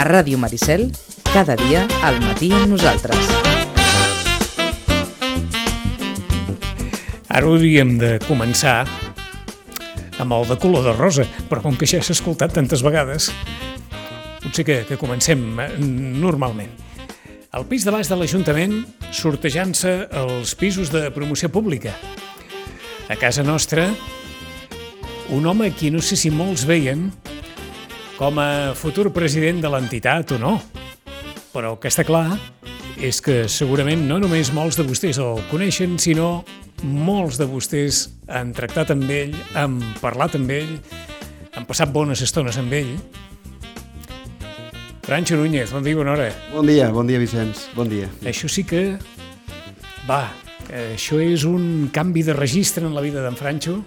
A Ràdio Maricel, cada dia al matí amb nosaltres. Ara hauríem de començar amb el de color de rosa, però com que ja s'ha escoltat tantes vegades, potser que, que comencem eh, normalment. Al pis de baix de l'Ajuntament, sortejant-se els pisos de promoció pública. A casa nostra, un home a qui no sé si molts veien com a futur president de l'entitat o no, però el que està clar és que segurament no només molts de vostès el coneixen, sinó molts de vostès han tractat amb ell, han parlat amb ell, han passat bones estones amb ell, Francho Núñez, bon dia, bona hora. Bon dia, bon dia, Vicenç, bon dia. Això sí que... Va, això és un canvi de registre en la vida d'en Francho?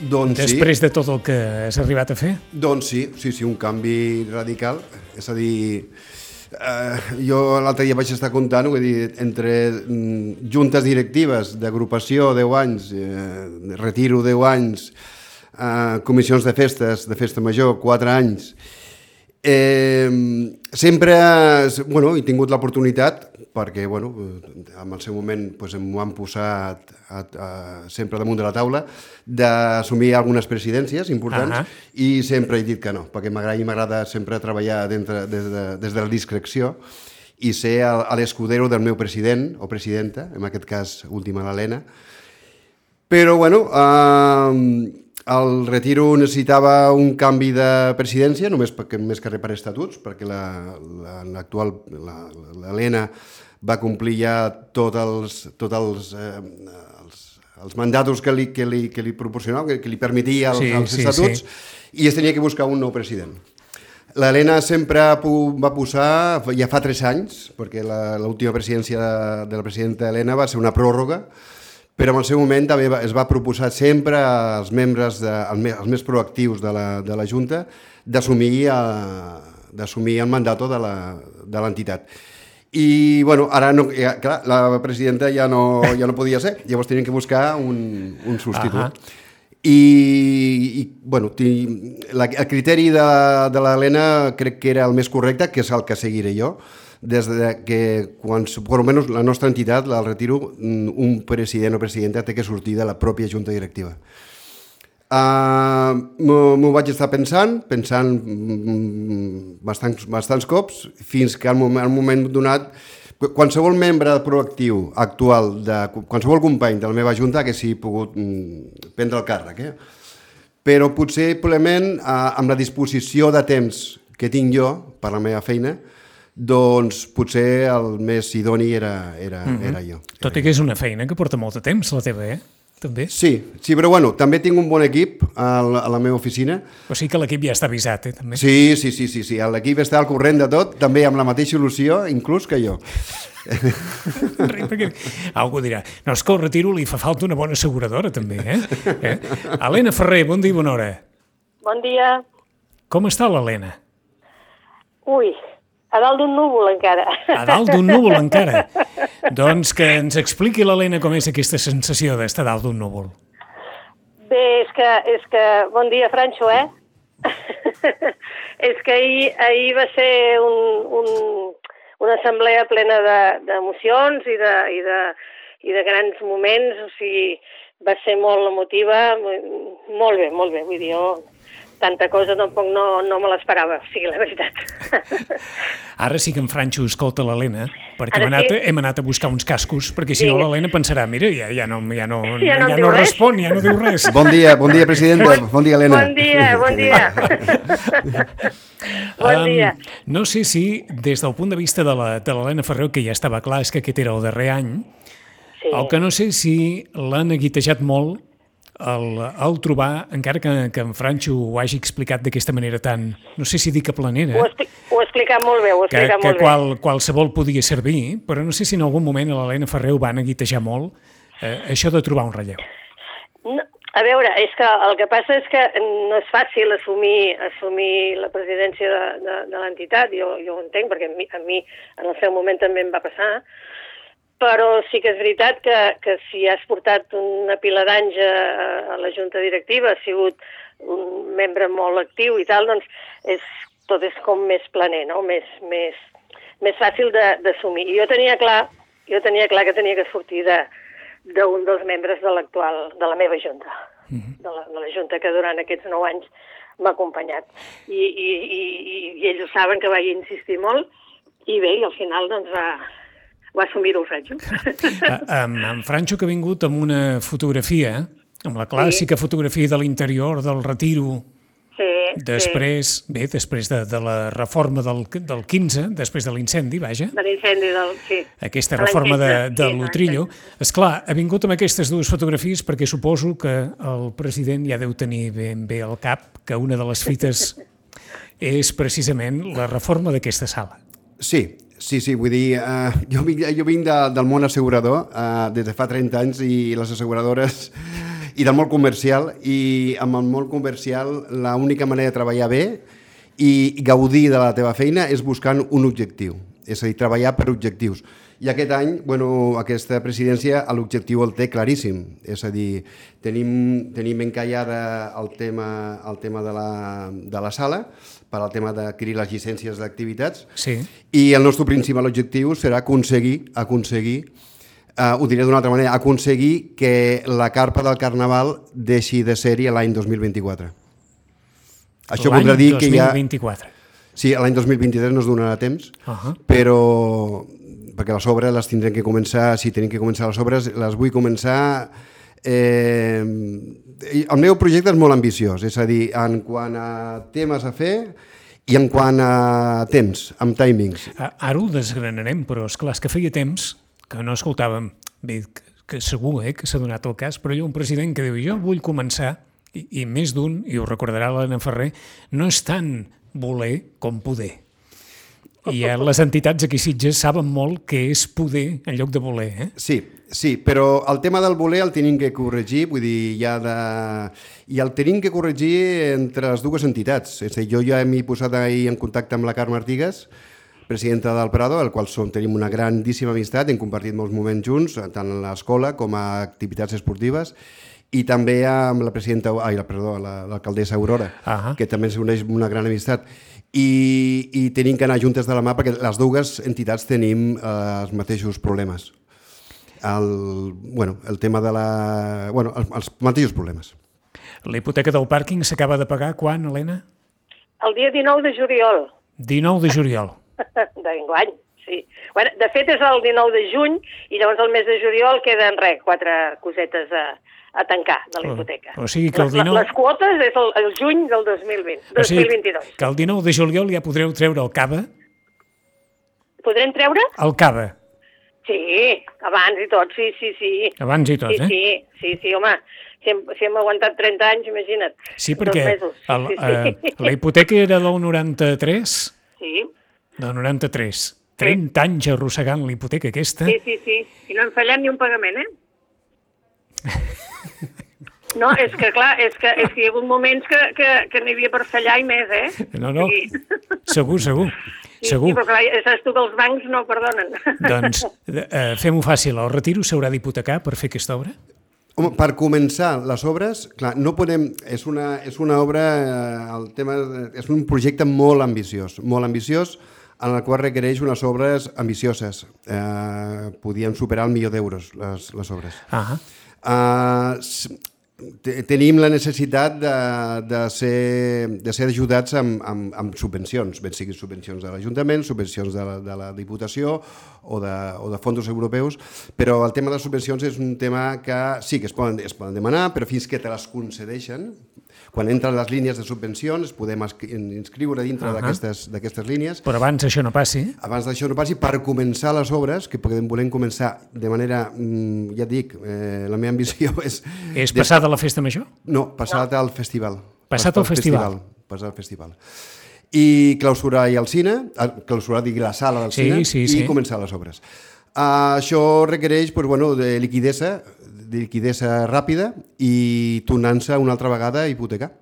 Doncs Després sí. de tot el que has arribat a fer? Doncs sí, sí, sí, un canvi radical. És a dir, eh, jo l'altre dia vaig estar comptant, vull dir, entre mm, juntes directives d'agrupació 10 anys, eh, retiro 10 anys, eh, comissions de festes, de festa major 4 anys, Eh, sempre bueno, he tingut l'oportunitat perquè bueno, en el seu moment pues, m'ho han posat a, a, sempre damunt de la taula d'assumir algunes presidències importants uh -huh. i sempre he dit que no, perquè m'agrada sempre treballar dintre, des, de, des de la discreció i ser l'escudero del meu president o presidenta, en aquest cas última l'Helena. Però, bueno, eh, el retiro necessitava un canvi de presidència, només perquè més que res per estatuts, perquè l'actual, la, l'Helena va complir ja tots els, tot els, eh, els, els mandatos que li, que li, que li proporcionava, que, que li permetia els, sí, els estatuts, sí, sí. i es tenia que buscar un nou president. L'Helena sempre va posar, ja fa tres anys, perquè l'última presidència de, de la presidenta Helena va ser una pròrroga, però en el seu moment també es va proposar sempre als membres, de, als més proactius de la, de la Junta d'assumir d'assumir el mandat de l'entitat. I, bueno, ara, no, ja, clar, la presidenta ja no, ja no podia ser, llavors tenien que buscar un, un substitut. Uh -huh. I, i bueno, la, el criteri de, de l'Helena crec que era el més correcte, que és el que seguiré jo, des de que, quan, per almenys la nostra entitat, el retiro, mm, un president o presidenta té que sortir de la pròpia junta directiva. Uh, m'ho vaig estar pensant, pensant mm, bastants, bastants cops, fins que al moment, al moment donat qualsevol membre proactiu actual, de qualsevol company de la meva junta que s'hi pogut mm, prendre el càrrec. Eh? Però potser, probablement, eh, amb la disposició de temps que tinc jo per la meva feina, doncs potser el més idoni era, era, mm -hmm. era jo. Tot i que és una feina que porta molt de temps, la teva, eh? També. Sí, sí, però bueno, també tinc un bon equip a la, a la meva oficina. O sigui que l'equip ja està avisat, eh, també. Sí, sí, sí, sí, sí. l'equip està al corrent de tot, també amb la mateixa il·lusió, inclús que jo. perquè algú dirà, no, és que el retiro li fa falta una bona asseguradora, també, eh? eh? Helena Ferrer, bon dia i bona hora. Bon dia. Com està l'Helena? Ui, a dalt d'un núvol, encara. A dalt d'un núvol, encara. doncs que ens expliqui l'Helena com és aquesta sensació d'estar dalt d'un núvol. Bé, és que, és que... Bon dia, Franxo, eh? és que ahir, ahir va ser un, un, una assemblea plena d'emocions de, i, de, i, de, i de grans moments, o sigui, va ser molt emotiva, molt bé, molt bé, vull dir, jo tanta cosa tampoc no, no me l'esperava, o sigui, la veritat. Ara sí que en Franxo escolta l'Helena, perquè hem anat, sí. hem anat a buscar uns cascos, perquè si sí. no l'Helena pensarà, mira, ja, ja no, ja no, ja no, ja no respon, ja no diu res. Bon dia, bon dia, presidenta, bon, bon dia, Helena. Bon dia, bon dia. bon dia. Um, no sé si, des del punt de vista de l'Helena Ferrer, que ja estava clar, és que aquest era el darrer any, sí. el que no sé si l'han aguitejat molt el, el trobar, encara que, que en Franxo ho hagi explicat d'aquesta manera tan, no sé si dic a planera... Ho, expli ho ha explicat molt bé, ho ha explicat que, molt que qual, bé. qualsevol podia servir, però no sé si en algun moment a l'Helena Ferrer ho van aguitejar molt, eh, això de trobar un relleu. No, a veure, és que el que passa és que no és fàcil assumir, assumir la presidència de, de, de l'entitat, jo, jo ho entenc, perquè a mi, a mi en el seu moment també em va passar, però sí que és veritat que, que si has portat una pila d'anys a, a la junta directiva, has sigut un membre molt actiu i tal, doncs és tot és com més planer, no? més, més, més fàcil de- d'assumir. I jo tenia clar, jo tenia clar que tenia que sortir de d'un dels membres de l'actual, de la meva junta, de, la, de la junta que durant aquests nou anys m'ha acompanyat. I, i, i, i, I ells ho saben que vaig insistir molt, i bé, i al final doncs va, va assumir-ho el Franjo. Eh, amb, amb Francho que ha vingut amb una fotografia, amb la clàssica fotografia de l'interior, del retiro, sí, després, bé, després de, de la reforma del, del 15, després de l'incendi, vaja, sí, de l'incendi del... Sí. aquesta De reforma de, 15, de sí, l'Utrillo. l'any És clar, ha vingut amb aquestes dues fotografies perquè suposo que el president ja deu tenir ben bé al cap que una de les fites és precisament la reforma d'aquesta sala. Sí, sí, sí, vull dir, uh, jo vinc, jo vinc de, del món assegurador uh, des de fa 30 anys i les asseguradores i del món comercial i amb el món comercial l'única manera de treballar bé i gaudir de la teva feina és buscant un objectiu, és a dir, treballar per objectius. I aquest any, bueno, aquesta presidència l'objectiu el té claríssim, és a dir, tenim, tenim encallada el tema, el tema de, la, de la sala per al tema d'adquirir les llicències d'activitats Sí. i el nostre principal objectiu serà aconseguir, aconseguir uh, ho diré d'una altra manera, aconseguir que la carpa del Carnaval deixi de ser-hi l'any 2024. Això voldrà dir que ja... 2024. Sí, l'any 2023 no es donarà temps, Ahà. però perquè les obres les tindrem que començar, si tenim que començar les obres, les vull començar... Eh, el meu projecte és molt ambiciós, és a dir, en quant a temes a fer i en quant a temps, amb timings. Ara ho desgranarem, però és clar, és que feia temps que no escoltàvem, bé, que, segur eh, que s'ha donat el cas, però hi ha un president que diu jo vull començar, i, i més d'un, i ho recordarà l'Helena Ferrer, no és tant voler com poder. I eh, les entitats aquí Sitges saben molt que és poder en lloc de voler. Eh? Sí, sí, però el tema del voler el tenim que corregir, vull dir, ja de... i el tenim que corregir entre les dues entitats. És a dir, jo ja m'he posat ahir en contacte amb la Carme Artigas, presidenta del Prado, al qual som, tenim una grandíssima amistat, hem compartit molts moments junts, tant a l'escola com a activitats esportives, i també amb la presidenta, ai, perdó, la- l'alcaldessa Aurora, Ahà. que també ens uneix una gran amistat. I, I tenim que anar juntes de la mà perquè les dues entitats tenim eh, els mateixos problemes. El, bueno, el tema de la... Bueno, els, els mateixos problemes. La hipoteca del pàrquing s'acaba de pagar quan, Helena? El dia 19 de juliol 19 de juliol. d'enguany, sí. Bueno, de fet és el 19 de juny i llavors el mes de juliol queden res, quatre cosetes a, a tancar de la O- hipoteca. o sigui que el Les- 19 Les quotes és el, el juny del 2020, O sigui 2022. que el 19 de juliol ja podreu treure el cava, Podrem treure? el cava, Sí, abans i tot, sí, sí, sí. abans i tot, sí, eh? sí, sí, sí, home, si hem, si hem aguantat 30 anys, imagina't. Sí, perquè el, sí, sí. eh, la hipoteca era del 93, sí, del 93. 30 anys arrossegant la hipoteca aquesta. sí, sí, sí. I no hem fallat ni un pagament, eh? No, és que clar, és que, és que hi ha hagut moments que, que, que n'hi havia per fallar i més, eh? No, no, sigui, segur, segur. Sí, Segur. sí, però clar, saps tu que els bancs no perdonen. Doncs eh, fem-ho fàcil. El retiro s'haurà d'hipotecar per fer aquesta obra? Home, per començar les obres, clar, no podem... És una, és una obra, eh, el tema, és un projecte molt ambiciós, molt ambiciós, en el qual requereix unes obres ambicioses. Eh, podien superar el milió d'euros, les, les obres. Ah, Uh, te- tenim la necessitat de, de, ser, de ser ajudats amb, amb, amb subvencions, ben siguin subvencions de l'Ajuntament, subvencions de la, de la Diputació o de, o de fons europeus, però el tema de les subvencions és un tema que sí que es poden, es poden demanar, però fins que te les concedeixen, quan entren les línies de subvencions, podem inscriure dintre uh Ahà. d'aquestes línies, però abans això no passi. abans d'això no passi, per començar les obres, que podem, volem començar de manera, mm, ja et dic, eh, la meva ambició és... És des- passada la festa major? No, passat al festival. Passat al festival. Passat al festival. I clausurar i el cine, ah, clausurar, digui, la sala del Sí, cine, sí, i sí. començar les obres. Uh, això requereix pues, bueno, de liquidesa, de liquidesa ràpida i tornant-se una altra vegada a hipotecar.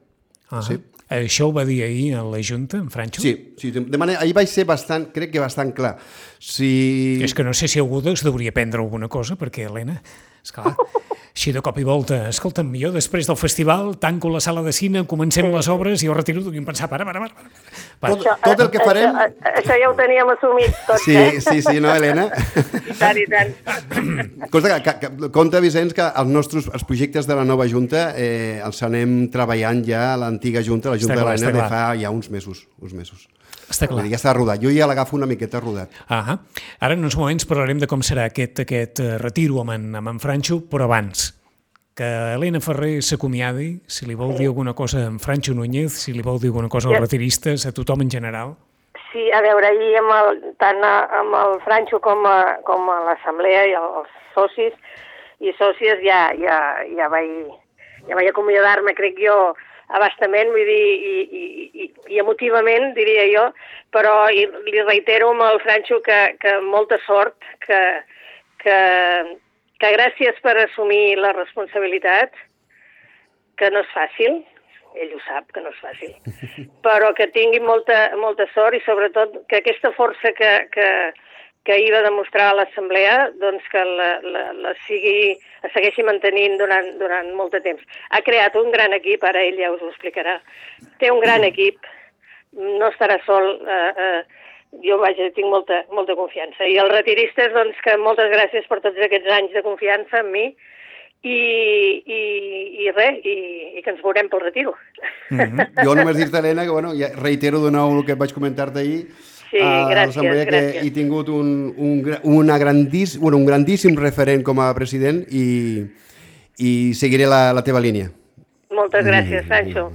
Ah, Sí. Això ho va dir ahir a la Junta, en Franxo? Sí, sí, de manera, ahir vaig ser bastant, crec que bastant clar. Si... És que no sé si algú es deuria prendre alguna cosa, perquè, Helena, esclar, així de cop i volta, escolta'm, jo després del festival tanco la sala de cine, comencem les obres i ho retiro i em pensar, para, para, para. para. Tot, tot el que farem... Això, això ja ho teníem assumit tots, Sí, eh? sí, sí, no, Helena? I tant, i tant. Cosa que, que, que compte, Vicenç, que els nostres els projectes de la nova Junta eh, els anem treballant ja a l'antiga Junta, la Junta Està de l'Helena, està de fa ja uns mesos. Uns mesos. Està clar. Dir, ja està rodat. Jo ja l'agafo una miqueta rodat. Ah Ara en uns moments parlarem de com serà aquest, aquest eh, retiro amb en, amb en Franxo, però abans que Helena Ferrer s'acomiadi, si li vol dir alguna cosa a en Franxo Núñez, si li vol dir alguna cosa als Ja. retiristes, a tothom en general. Sí, a veure, ahir amb el, tant a, amb el Franxo com a, com a l'assemblea i els socis i sòcies ja, ja, ja vaig, ja vaig acomiadar-me, crec jo, abastament, vull dir, i, i, i, i emotivament, diria jo, però i, li reitero amb el Franxo que, que molta sort, que, que, que gràcies per assumir la responsabilitat, que no és fàcil, ell ho sap, que no és fàcil, però que tingui molta, molta sort i sobretot que aquesta força que, que, que ahir va demostrar a l'Assemblea doncs que la, la, la, sigui, la segueixi mantenint durant, durant molt de temps. Ha creat un gran equip, ara ell ja us ho explicarà. Té un gran equip, no estarà sol, eh, eh, jo vaja, tinc molta, molta confiança. I els retiristes, doncs, que moltes gràcies per tots aquests anys de confiança en mi i, i, i res, i, i que ens veurem pel retiro. Jo només dir-te, Helena, que bueno, ja reitero de nou el que vaig comentar-te ahir, Sí, a gràcies, que gràcies. he tingut un, un, una grandís, bueno, un grandíssim referent com a president i, i seguiré la, la teva línia. Moltes gràcies, Sancho.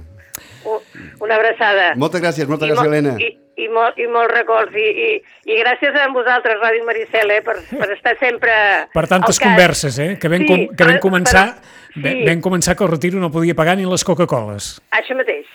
Una abraçada. Moltes gràcies, moltes I gràcies, Helena. I, i, molt, I molts records. I, i, I gràcies a vosaltres, Ràdio Maricel, eh, per, per estar sempre Per tantes converses, eh? Que vam, Sí, com, que vam per- començar... per- Sí. sí. Vam començar que el retiro no podia pagar ni les Coca-Coles. Això mateix.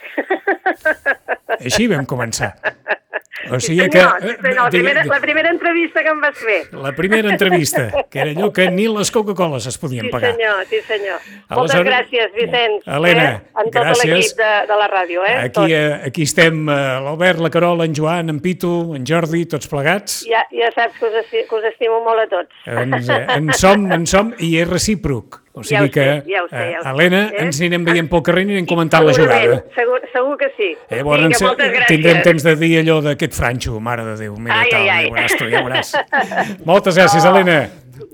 Així vam començar. O Sí, sigui senyor, que... sí, eh, senyor, la, primera, la primera entrevista que em vas fer. La primera entrevista, que era allò que ni les Coca-Coles es podien Sí, pagar. senyor, sí, senyor. Moltes Aleshores- gràcies, Vicenç. Helena, eh, en tot gràcies. l'equip de, de la ràdio. Eh? Aquí, eh, aquí estem eh, l'Albert, la Carola, en Joan, en Pitu, en Jordi, tots plegats. Ja, ja saps que us, esti que us estimo molt a tots. Ens, en som, en som, i és recíproc. O Ja ho sigui que, sé, ja ho sé, eh, ja ho sé, Helena, eh? ens anirem veient pel carrer i anirem comentant la jugada. Segur, segur que sí. Eh, llavors Vinga, moltes gràcies. tindrem temps de dir allò d'aquest franxo, mare de Déu, mira Ai, tal, ai, ai. ja veuràs tu, ja veuràs. Moltes gràcies, Oh. Helena.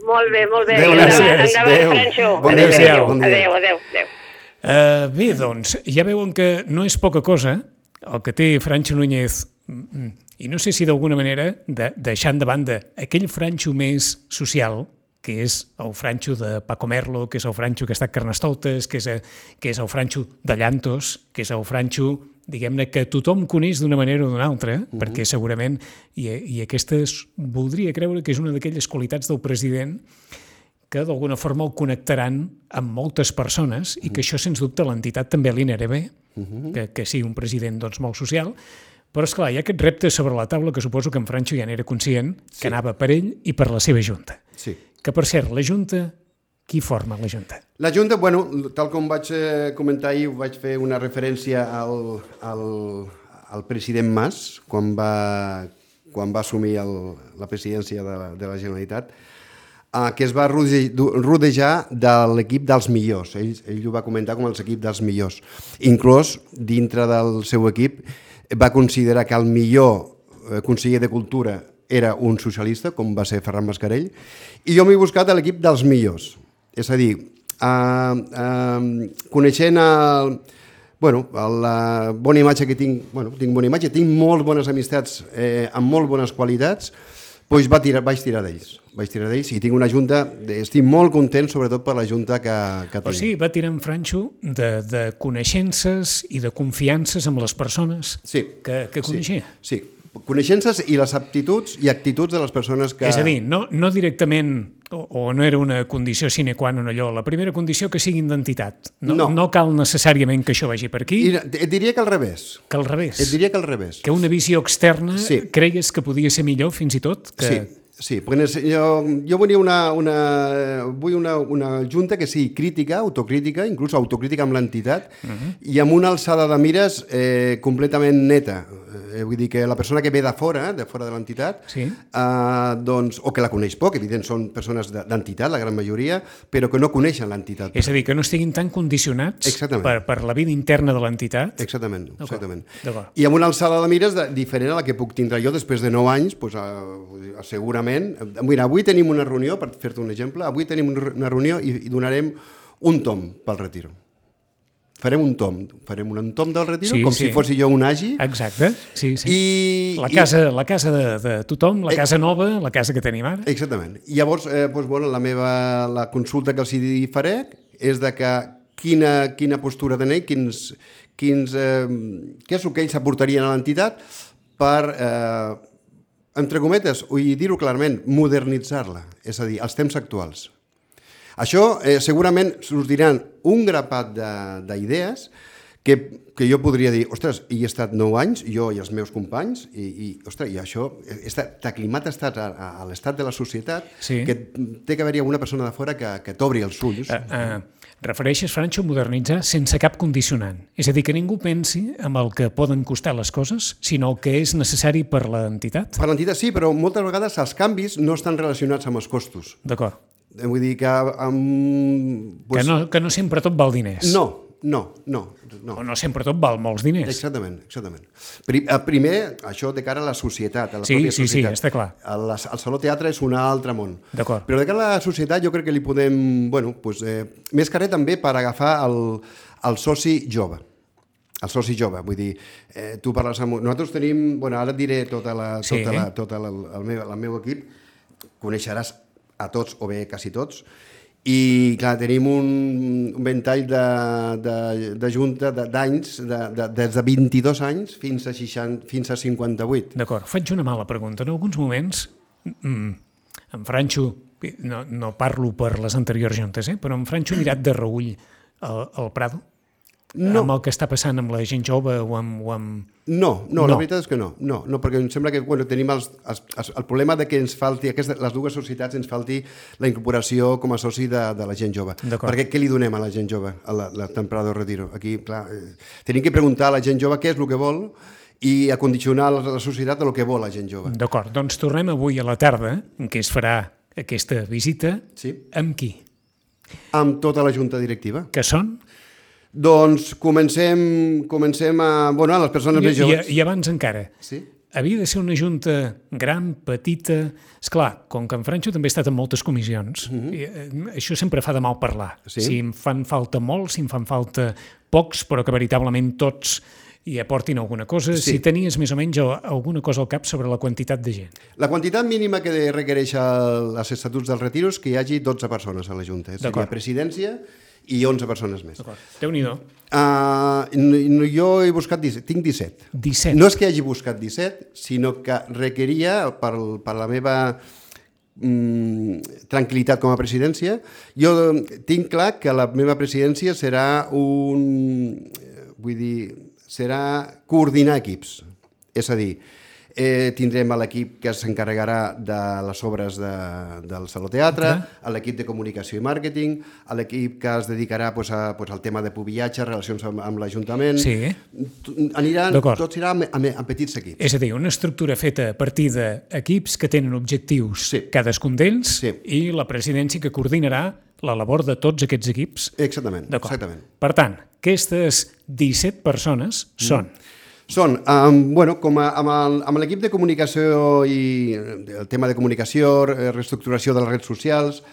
Molt bé, molt bé. Adéu, gràcies. Adéu. Franxo. Bon dia, Adéu, bon dia. adéu, adéu, adéu. Uh, bé, doncs, ja veuen que no és poca cosa el que té Franxo Núñez, mm, i no sé si d'alguna manera, de, deixant de banda aquell Franxo més social, que és el Franxo de Paco Merlo, que és el Franxo que està a Carnestoltes, que és, a, que és el Franxo de Llantos, que és el Franxo, diguem-ne, que tothom coneix d'una manera o d'una altra, uh -huh. perquè segurament, i, i aquesta és, voldria creure que és una d'aquelles qualitats del president que d'alguna forma el connectaran amb moltes persones i que això, sens dubte, l'entitat també li anirà bé, que, que sigui un president doncs, molt social, però, és clar hi ha aquest repte sobre la taula que suposo que en Franxo ja n'era conscient, que Sí. anava per ell i per la seva Junta. Sí. Que, per cert, la Junta, qui forma la Junta? La Junta, bueno, tal com vaig eh, comentar ahir, vaig fer una referència al, al, al president Mas, quan va, quan va assumir el, la presidència de la, de la Generalitat, eh, que es va rodejar de l'equip dels millors. Ell, ell ho va comentar com els equip dels millors. Inclòs, dintre del seu equip, va considerar que el millor eh, conseller de Cultura era un socialista, com va ser Ferran Mascarell, i jo m'he buscat a l'equip dels millors. És a dir, eh, eh, coneixent el, bueno, la bona imatge que tinc, bueno, tinc bona imatge, tinc molt bones amistats eh, amb molt bones qualitats, doncs va tirar, vaig tirar d'ells. Vaig tirar d'ells i tinc una junta, estic molt content sobretot per la junta que, que O tinc. sigui, va tirar en Franxo de, de coneixences i de confiances amb les persones Sí. que, que coneixia. Sí, sí. Coneixences i les aptituds i actituds de les persones que... És a dir, no, no directament, o, o no era una condició sine qua non allò, la primera condició que sigui d'entitat. No, No. no cal necessàriament que això vagi per aquí, I et diria que al revés. que al revés. Et diria que al revés. Que una visió externa Sí. creies que podia ser millor, fins i tot? Que... Sí, sí, jo, jo volia una, una, vull una, una junta que sigui crítica, autocrítica, inclús autocrítica amb l'entitat, Mhm. i amb una alçada de mires eh, completament neta. Eh, vull dir que la persona que ve de fora, de fora de l'entitat, Sí. eh, doncs, o que la coneix poc, evident, són persones de- d'entitat, la gran majoria, però que no coneixen l'entitat. És a dir, que no estiguin tan condicionats Exactament. per, per la vida interna de l'entitat. Exactament, exactament. I amb una alçada de mires de, diferent a la que puc tindre jo després de 9 anys, doncs, eh, segurament... Mira, avui tenim una reunió, per fer-te un exemple, avui tenim un- una reunió i, i donarem un tom pel retiro. Farem un tom, farem un tom del retiro, Sí, com sí. si fos jo un agi, Exacte, sí, sí. i... la i- casa, la casa de, de tothom, la Eh, casa nova, la casa que tenim ara. Exactament. I llavors, eh, doncs, bueno, la meva la consulta que els hi faré és de que quina, quina postura tenen, quins, quins, eh, què és el que ells aportarien a l'entitat per, eh, entre cometes, vull dir-ho clarament, modernitzar-la, és a dir, els temps actuals. Això eh, segurament sortiran un grapat de- d'idees que, que jo podria dir, ostres, hi he estat 9 anys, jo i els meus companys, i, i ostres, i això, t'aclimat estat a, a, l'estat de la societat, Sí. que té que haver-hi alguna persona de fora que, que t'obri els ulls. Eh, eh, refereixes, Francho, modernitzar sense cap condicionant. És a dir, que ningú pensi amb el que poden costar les coses, sinó el que és necessari per l'entitat. Per l'entitat sí, però moltes vegades els canvis no estan relacionats amb els costos. D'acord. Vull dir que... Amb, Que, no, que no sempre tot val diners. no, no, no, no. O no sempre tot val molts diners. Exactament, exactament. Eh, primer, això de cara a la societat, a la Sí, pròpia sí, sí, societat. està clar. El, el Saló Teatre és un altre món. D'acord. Però de cara a la societat jo crec que li podem, bueno, pues, eh, més que res també per agafar el, el soci jove. El soci jove, vull dir, eh, tu parles amb... Nosaltres tenim, bueno, ara et diré tota la, Sí. tota la, tota la, el, meu, el meu equip, coneixeràs a tots, o bé quasi tots, i clar, tenim un, un ventall de, de, de junta d'anys, de, de, des de 22 anys fins a, 60, fins a 58. D'acord, faig una mala pregunta. En alguns moments, mm, en Franxo, no, no parlo per les anteriors juntes, eh? però en Franxo mirat de reull al, al Prado, No. amb el que està passant amb la gent jove o amb... O amb... No, no, No. la veritat és que no. No, no perquè em sembla que bueno, tenim els, els, els, el problema de que ens falti, aquesta, les dues societats ens falti la incorporació com a soci de, de la gent jove. Perquè què li donem a la gent jove a la, la temporada de retiro? Aquí, clar, eh, tenim que preguntar a la gent jove què és el que vol i acondicionar la, la societat a el que vol la gent jove. D'acord, doncs tornem avui a la tarda, en què es farà aquesta visita. Sí. Amb qui? Amb tota la junta directiva. Que són? Doncs comencem, comencem a... Bueno, a les persones I, més i, joves. I abans encara, Sí? havia de ser una junta gran, petita... És clar, com que en Franxo també ha estat en moltes comissions, i, eh, això sempre fa de mal parlar. Sí. Si em fan falta molts, si em fan falta pocs, però que veritablement tots hi aportin alguna cosa, Sí. si tenies més o menys al- alguna cosa al cap sobre la quantitat de gent. La quantitat mínima que requereix el, els estatuts del retiro és que hi hagi 12 persones a la Junta. Seria presidència i 11 persones més. Déu-n'hi-do. Uh, no, jo he buscat 17, tinc 17. 17. No és que hagi buscat 17, sinó que requeria, per, per la meva mm, tranquil·litat com a presidència, jo tinc clar que la meva presidència serà un... vull dir, serà coordinar equips. És a dir, eh, tindrem a l'equip que s'encarregarà de les obres de, del Saló Teatre, a l'equip de comunicació i màrqueting, a l'equip que es dedicarà pues, a, pues, al tema de pubillatge, relacions amb, amb l'Ajuntament. Sí. Aniran, tot serà amb, amb, amb petits equips. És a dir, una estructura feta a partir d'equips que tenen objectius Sí. cadascun d'ells Sí. i la presidència que coordinarà la labor de tots aquests equips. Exactament, exactament. Per tant, aquestes 17 persones Mm. Són um, bueno, com a, amb l'equip de comunicació i eh, el tema de comunicació, eh, reestructuració de les redes socials,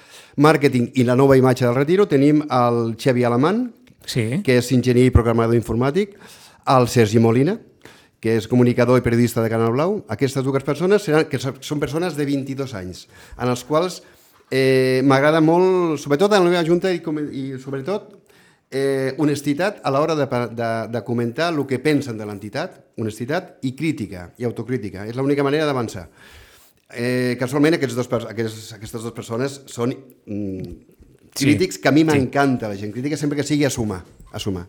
màrqueting i la nova imatge del retiro, tenim el Xavi Alamán, Sí. que és enginyer i programador informàtic, el Sergi Molina, que és comunicador i periodista de Canal Blau. Aquestes dues persones seran, que són persones de 22 anys, en els quals eh, m'agrada molt, sobretot en la meva junta i, com- i sobretot eh, honestitat a l'hora de, de, de comentar el que pensen de l'entitat, honestitat i crítica, i autocrítica. És l'única manera d'avançar. Eh, casualment, aquests dos, aquests, aquestes dues persones són mm, Sí, crítics que a mi m'encanta la gent crítica sempre que sigui a sumar. A sumar.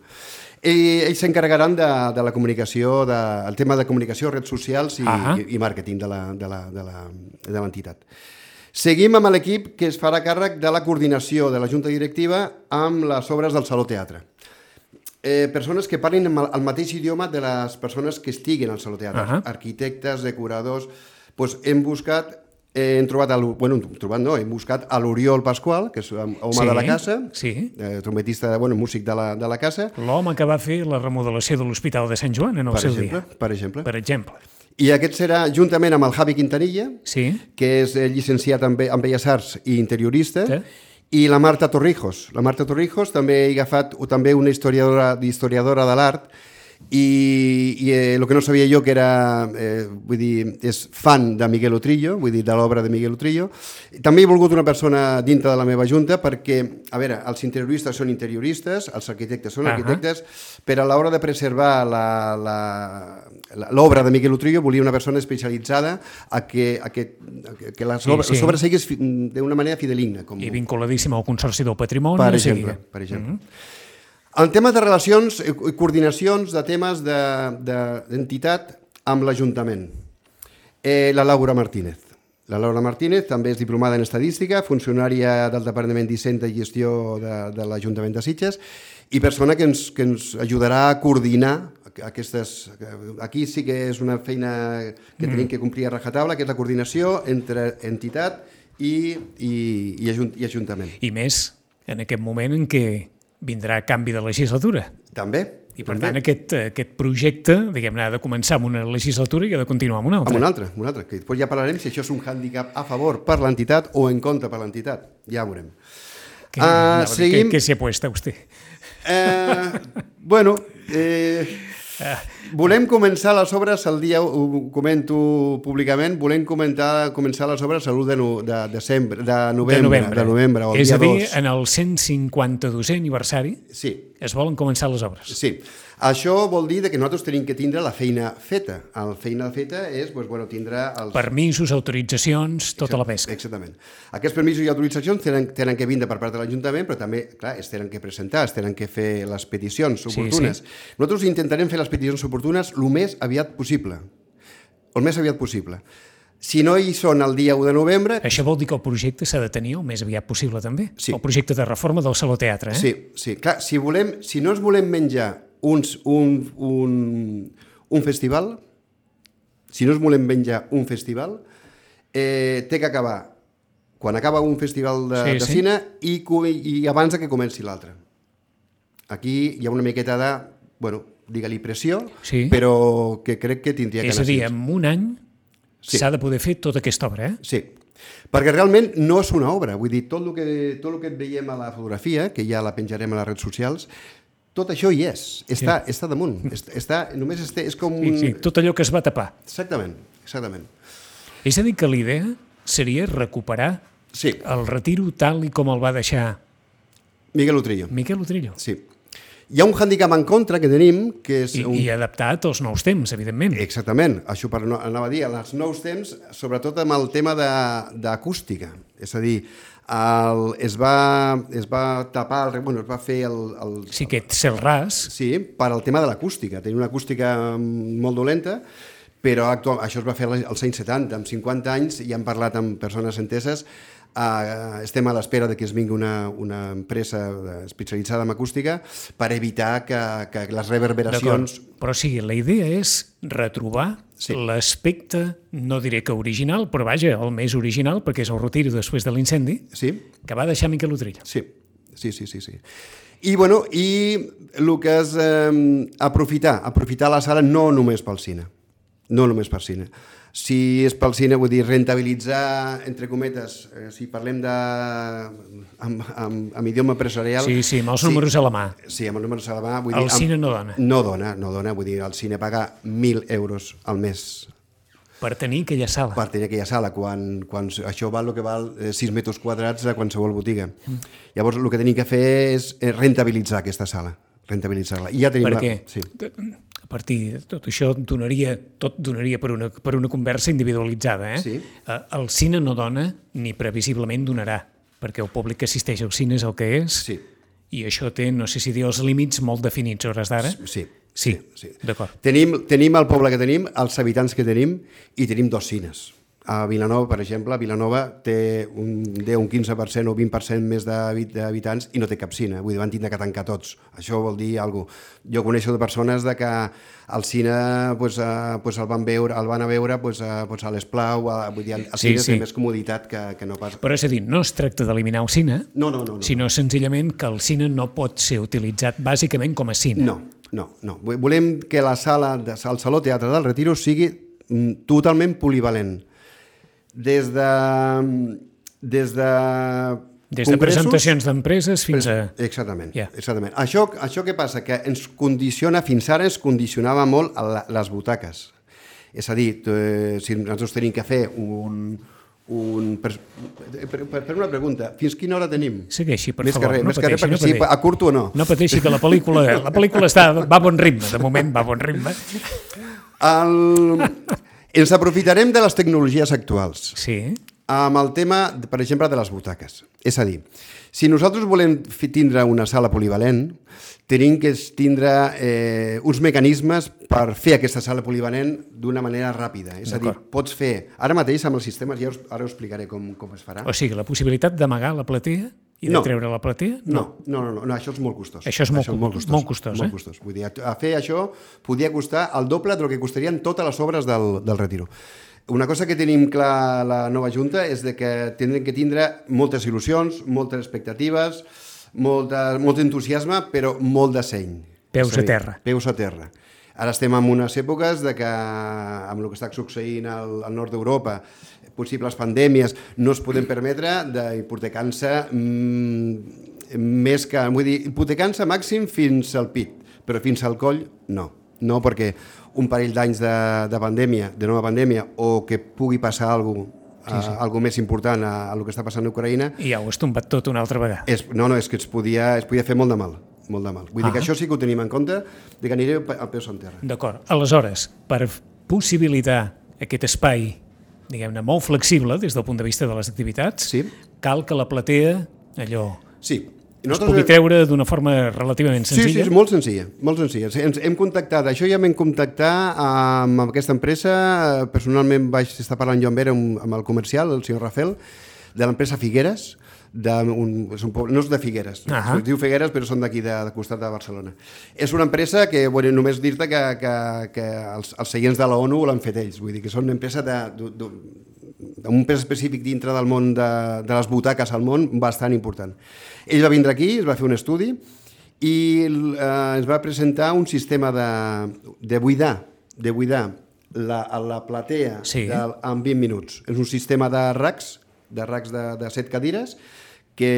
I ells s'encarregaran de, de la comunicació, de, el tema de comunicació, redes socials i, Ahà. i, i màrqueting de la- de la- de la- de l'entitat. Seguim amb l'equip que es farà càrrec de la coordinació de la Junta Directiva amb les obres del Saló Teatre. eh, persones que parlin el, mateix idioma de les persones que estiguen al Saló Teatre, Ahà. arquitectes, decoradors... Pues hem buscat, eh, hem trobat, el, bueno, hem trobat no, hem buscat a l'Oriol Pasqual, que és home Sí, de la casa, sí. eh, trompetista, bueno, músic de la, de la casa, L'home que va fer la remodelació de l'Hospital de Sant Joan en el per seu exemple, dia. per exemple. Per exemple. I aquest serà, juntament amb el Javi Quintanilla, Sí. que és llicenciat en, Be- en Belles Arts i interiorista, Sí. i la Marta Torrijos. La Marta Torrijos també he agafat o també una historiadora, historiadora de l'art i, i eh, el que no sabia jo que era, eh, vull dir, és fan de Miguel Utrillo, vull dir, de l'obra de Miguel Utrillo. També he volgut una persona dintre de la meva junta perquè, a veure, els interioristes són interioristes, els arquitectes són Ahà. arquitectes, però a l'hora de preservar la- la- la- l'obra de Miguel Utrillo volia una persona especialitzada a que, a que, a que, que les, Sí, obres, sí. les obres siguis fi- d'una manera fideligna. Com, I vinculadíssim al Consorci del Patrimoni. per o sigui exemple. que- Per exemple. En temes de relacions i coordinacions de temes de- de- d'entitat de, amb l'Ajuntament. Eh, la Laura Martínez. La Laura Martínez també és diplomada en estadística, funcionària del Departament d'Hissenda i Gestió de, de l'Ajuntament de Sitges i persona que ens, que ens ajudarà a coordinar aquestes... Aquí sí que és una feina que tenim que complir a rajatabla, que és la coordinació entre entitat i, i, i, ajunt, i Ajuntament. I més en aquest moment en què vindrà canvi de legislatura. També. I per també. tant aquest, aquest projecte, diguem-ne, ha de començar amb una legislatura i ha de continuar amb una altra. Amb un altre, amb un altre. Que després ja parlarem si això és un hàndicap a favor per l'entitat o en contra per l'entitat. Ja ho veurem. A dir, seguim. què, què s'hi apuesta vostè? Eh, bueno, eh, volem començar les obres el dia, ho comento públicament, volem comentar, començar les obres l'1 de, no, de, desembre, de novembre, de novembre. de novembre o el És dia a dir, 2. en el 152è aniversari Sí, es volen començar les obres. Sí, això vol dir de que nosaltres tenim que tindre la feina feta. La feina feta és doncs, bueno, tindre els... Permisos, autoritzacions, tota la pesca. Exactament. Aquests permisos i autoritzacions tenen, tenen que vindre per part de l'Ajuntament, però també, clar, es tenen que presentar, es tenen que fer les peticions oportunes. sí. Nosaltres intentarem fer les peticions oportunes el més aviat possible. El més aviat possible. Si no hi són el dia 1 de novembre, Això vol dir que el projecte s'ha de tenir el més aviat possible, també? Sí. El projecte de reforma del Saló Teatre, eh? Sí, sí. Clar, si, volem, si no ens volem menjar uns, un, un, un festival, si no ens volem menjar un festival, eh, té que acabar quan acaba un festival de, Sí, de sí. cine i, i abans que comenci l'altre. Aquí hi ha una miqueta de, bueno, digue-li pressió, Sí. però que crec que tindria que És a dir, en un any Sí. s'ha de poder fer tota aquesta obra, eh? Sí, perquè realment no és una obra, vull dir, tot el que, tot el que veiem a la fotografia, que ja la penjarem a les redes socials, tot això hi és, està, sí. està damunt, està, està, només està, és com un... Sí, sí, tot allò que es va tapar. Exactament, exactament. És a dir, que l'idea seria recuperar Sí, el retiro tal i com el va deixar Miguel Utrillo, Miquel Utrillo. sí. Hi ha un hàndicap en contra que tenim, que és... I, un... I adaptat als nous temps, evidentment. Exactament, això per anava a dir, els nous temps, sobretot amb el tema de- d'acústica, és a dir, el, es, va, es va tapar, el, bueno, es va fer el, el, Sí, aquest cel ras, Sí, per al tema de l'acústica. Tenia una acústica mm, molt dolenta, però actual, això es va fer als anys 70, amb 50 anys, i hem parlat amb persones enteses, uh, estem a l'espera de que es vingui una, una empresa eh, especialitzada en acústica per evitar que, que les reverberacions... Però sí, la idea és retrobar Sí. l'aspecte, no diré que original, però vaja, el més original, perquè és el retiro després de l'incendi, Sí? que va deixar Miquel Utrillo. Sí, sí, sí, sí. sí. I, bueno, i el que és eh, aprofitar, aprofitar la sala no només pel cine, no només pel cine. Si és pel cine, vull dir, rentabilitzar, entre cometes, eh, si parlem de... amb, amb, amb idioma empresarial... Sí, sí, amb els números a la mà. Sí, amb els números a la mà. Vull El dir, cine amb, no dona. No dona, no dona. Vull dir, el cine paga 1.000 euros al mes Per tenir aquella sala. per tenir aquella sala, quan, quan això val el que val eh, 6 metres quadrats a qualsevol botiga. Llavors, el que tenim que fer és eh, rentabilitzar aquesta sala, rentabilitzar-la. I ja tenim Perquè La... Sí. Partir de tot això donaria, tot donaria per una, per una conversa individualitzada. Eh? Sí. Eh, El cine no dona ni previsiblement donarà, perquè el públic que assisteix al cine és el que és Sí. i això té, no sé si dir els límits molt definits hores d'ara. Sí. Sí, sí. d'acord. Tenim, tenim el poble que tenim, els habitants que tenim, i tenim dos cines. A Vilanova, per exemple, Vilanova té un 10, un 15% o 20% més d'habit- d'habitants i no té cap cine. Vull dir, van tindre que tancar tots. Això vol dir alguna cosa. Jo coneixo de persones de que al cine pues, uh, pues el van veure, el van a veure pues, uh, pues a l'Esplau, vull dir, al Sí, cine sí. té més comoditat que, que no pas... Però és a dir, no es tracta d'eliminar el cine, No, no, no. no. sinó senzillament que el cine no pot ser utilitzat bàsicament com a cine. No, no, no. Volem que la sala, de, el Saló Teatre del Retiro sigui mm, totalment polivalent. Des de... Des de... Des de presentacions d'empreses fins a... Exactament, Ja. exactament. Això, això què passa? Que ens condiciona, fins ara ens condicionava molt a la, les butaques. És a dir, eh, si nosaltres tenim que fer un... un per, per, per, per una pregunta, fins quina hora tenim? Segueixi, per més favor, que res, no més que res, pateixi, no si pateixi. acurto o no. No pateixi que la pel·lícula, la pel·lícula està, va a bon ritme, de moment va a bon ritme. El... Ens aprofitarem de les tecnologies actuals Sí, amb el tema, per exemple, de les butaques. És a dir, si nosaltres volem tindre una sala polivalent, tenim que tindre eh, uns mecanismes per fer aquesta sala polivalent d'una manera ràpida. És a dir, pots fer... Ara mateix amb els sistemes, ja us, ara us explicaré com, com es farà. o sigui, la possibilitat d'amagar la platea i de No. treure la platea? No, no, no, no, no, això és molt costós. Això és molt cu- costós. molt costós, molt eh? costós. Vull dir, a fer això podria costar el doble del que costarien totes les obres del, del Retiro. Una cosa que tenim clar la nova Junta és de que tindrem que tindre moltes il·lusions, moltes expectatives, molta, molt entusiasme, però molt de seny. Peus És a a terra. Peus a terra. Ara estem en unes èpoques de que, amb el que està succeint al, al nord d'Europa, possibles pandèmies, no es podem permetre d'hipotecar-se mm, més que... Vull dir, hipotecant-se màxim fins al pit, però fins al coll no. No perquè un parell d'anys de, de pandèmia, de nova pandèmia, o que pugui passar alguna cosa, sí, sí. algo més important a, a el que està passant a Ucraïna, I ja ho has tombat tot una altra vegada. és, no, no, és que es podia, es podia fer molt de mal, molt de mal. Vull dir que Ah. això sí que ho tenim en compte, de que aniré a peus en terra. D'acord. Aleshores, per possibilitar aquest espai, diguem-ne, molt flexible des del punt de vista de les activitats, Sí. cal que la platea, allò, Sí. I es pugui treure d'una forma relativament Sí, sí, senzilla. és molt senzilla, molt senzilla. Sí, Ens hem contactat, això ja vam contactar amb aquesta empresa, personalment vaig estar parlant jo amb ell, amb el comercial, el senyor Rafael, de l'empresa Figueres, de un, és un poble, no és de Figueres, Ahà. es diu Figueres però són d'aquí, de, de costat de Barcelona. És una empresa que, bueno, només dir-te que, que, que els, els seients de la ONU l'han fet ells, vull dir que són una empresa de, de, de, un pes específic dintre del món de, de les butaques al món bastant important. Ell va vindre aquí, es va fer un estudi i eh, ens va presentar un sistema de, de buidar, de buidar la, la platea Sí. del, en 20 minuts. És un sistema de racks, de racks de, de set cadires, que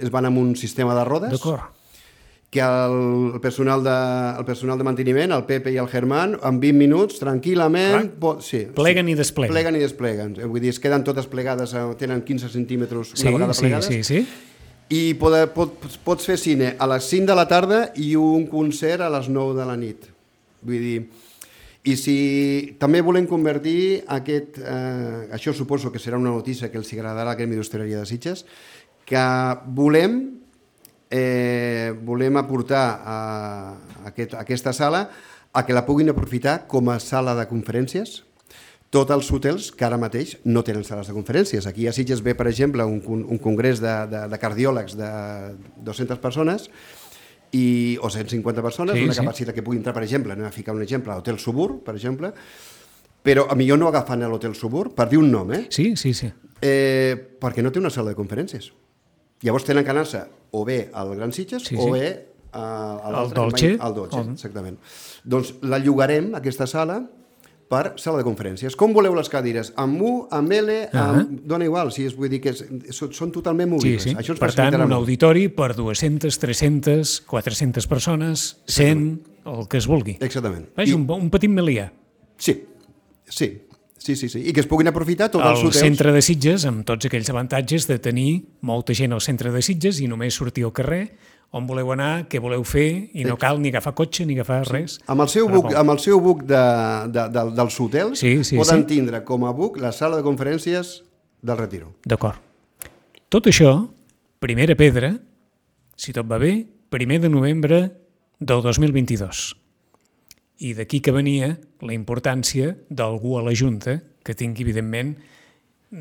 es van amb un sistema de rodes, D'acord. que el, el, personal de, el personal de manteniment, el Pepe i el Germán, en 20 minuts, tranquil·lament... Clar. Sí, Pleguen sí, i despleguen. Pleguen i despleguen. Eh, Vull dir, es queden totes plegades, eh, tenen 15 centímetres una Sí, vegada sí, plegades. sí, sí. I poder, pot, pots fer cine a les 5 de la tarda i un concert a les 9 de la nit. Vull dir, i si també volem convertir aquest... Eh, això suposo que serà una notícia que els agradarà al Gremi d'Hostaleria de Sitges, que volem, eh, volem aportar a, aquest, a aquesta sala a que la puguin aprofitar com a sala de conferències, tots els hotels que ara mateix no tenen sales de conferències. Aquí a Sitges ve, per exemple, un, un congrés de, de, de cardiòlegs de 200 persones i, o 150 persones, Sí, una sí. capacitat que pugui entrar, per exemple, anem a ficar un exemple, a l'Hotel Subur, per exemple, però a millor no agafant l'Hotel Subur, per dir un nom, eh? Sí, sí, sí. eh perquè no té una sala de conferències. Llavors tenen que anar-se o bé al Gran Sitges Sí, o sí. bé a, a l'altre, Al Dolce. Al Dolce, O- exactament. Doncs la llogarem, aquesta sala, per sala de conferències. Com voleu les cadires? Amb U, amb L, amb... dona igual, si és, vull dir que és, són, són totalment Sí, movibles. sí. Això ens Per tant, un auditori per 200, 300, 400 persones, 100, el que es vulgui. Exactament. És un, un petit melià. Sí, sí, sí, sí, sí. I que es puguin aprofitar tots els El hotels. centre de Sitges, amb tots aquells avantatges de tenir molta gent al centre de Sitges i només sortir al carrer, on voleu anar, què voleu fer, i no cal ni agafar cotxe ni agafar res. Amb el seu buc, amb el seu buc de, de, de, dels hotels Sí, sí, poden sí. tindre com a buc la sala de conferències del Retiro. D'acord. Tot això, primera pedra, si tot va bé, primer de novembre del 2022. I d'aquí que venia la importància d'algú a la Junta que tingui, evidentment,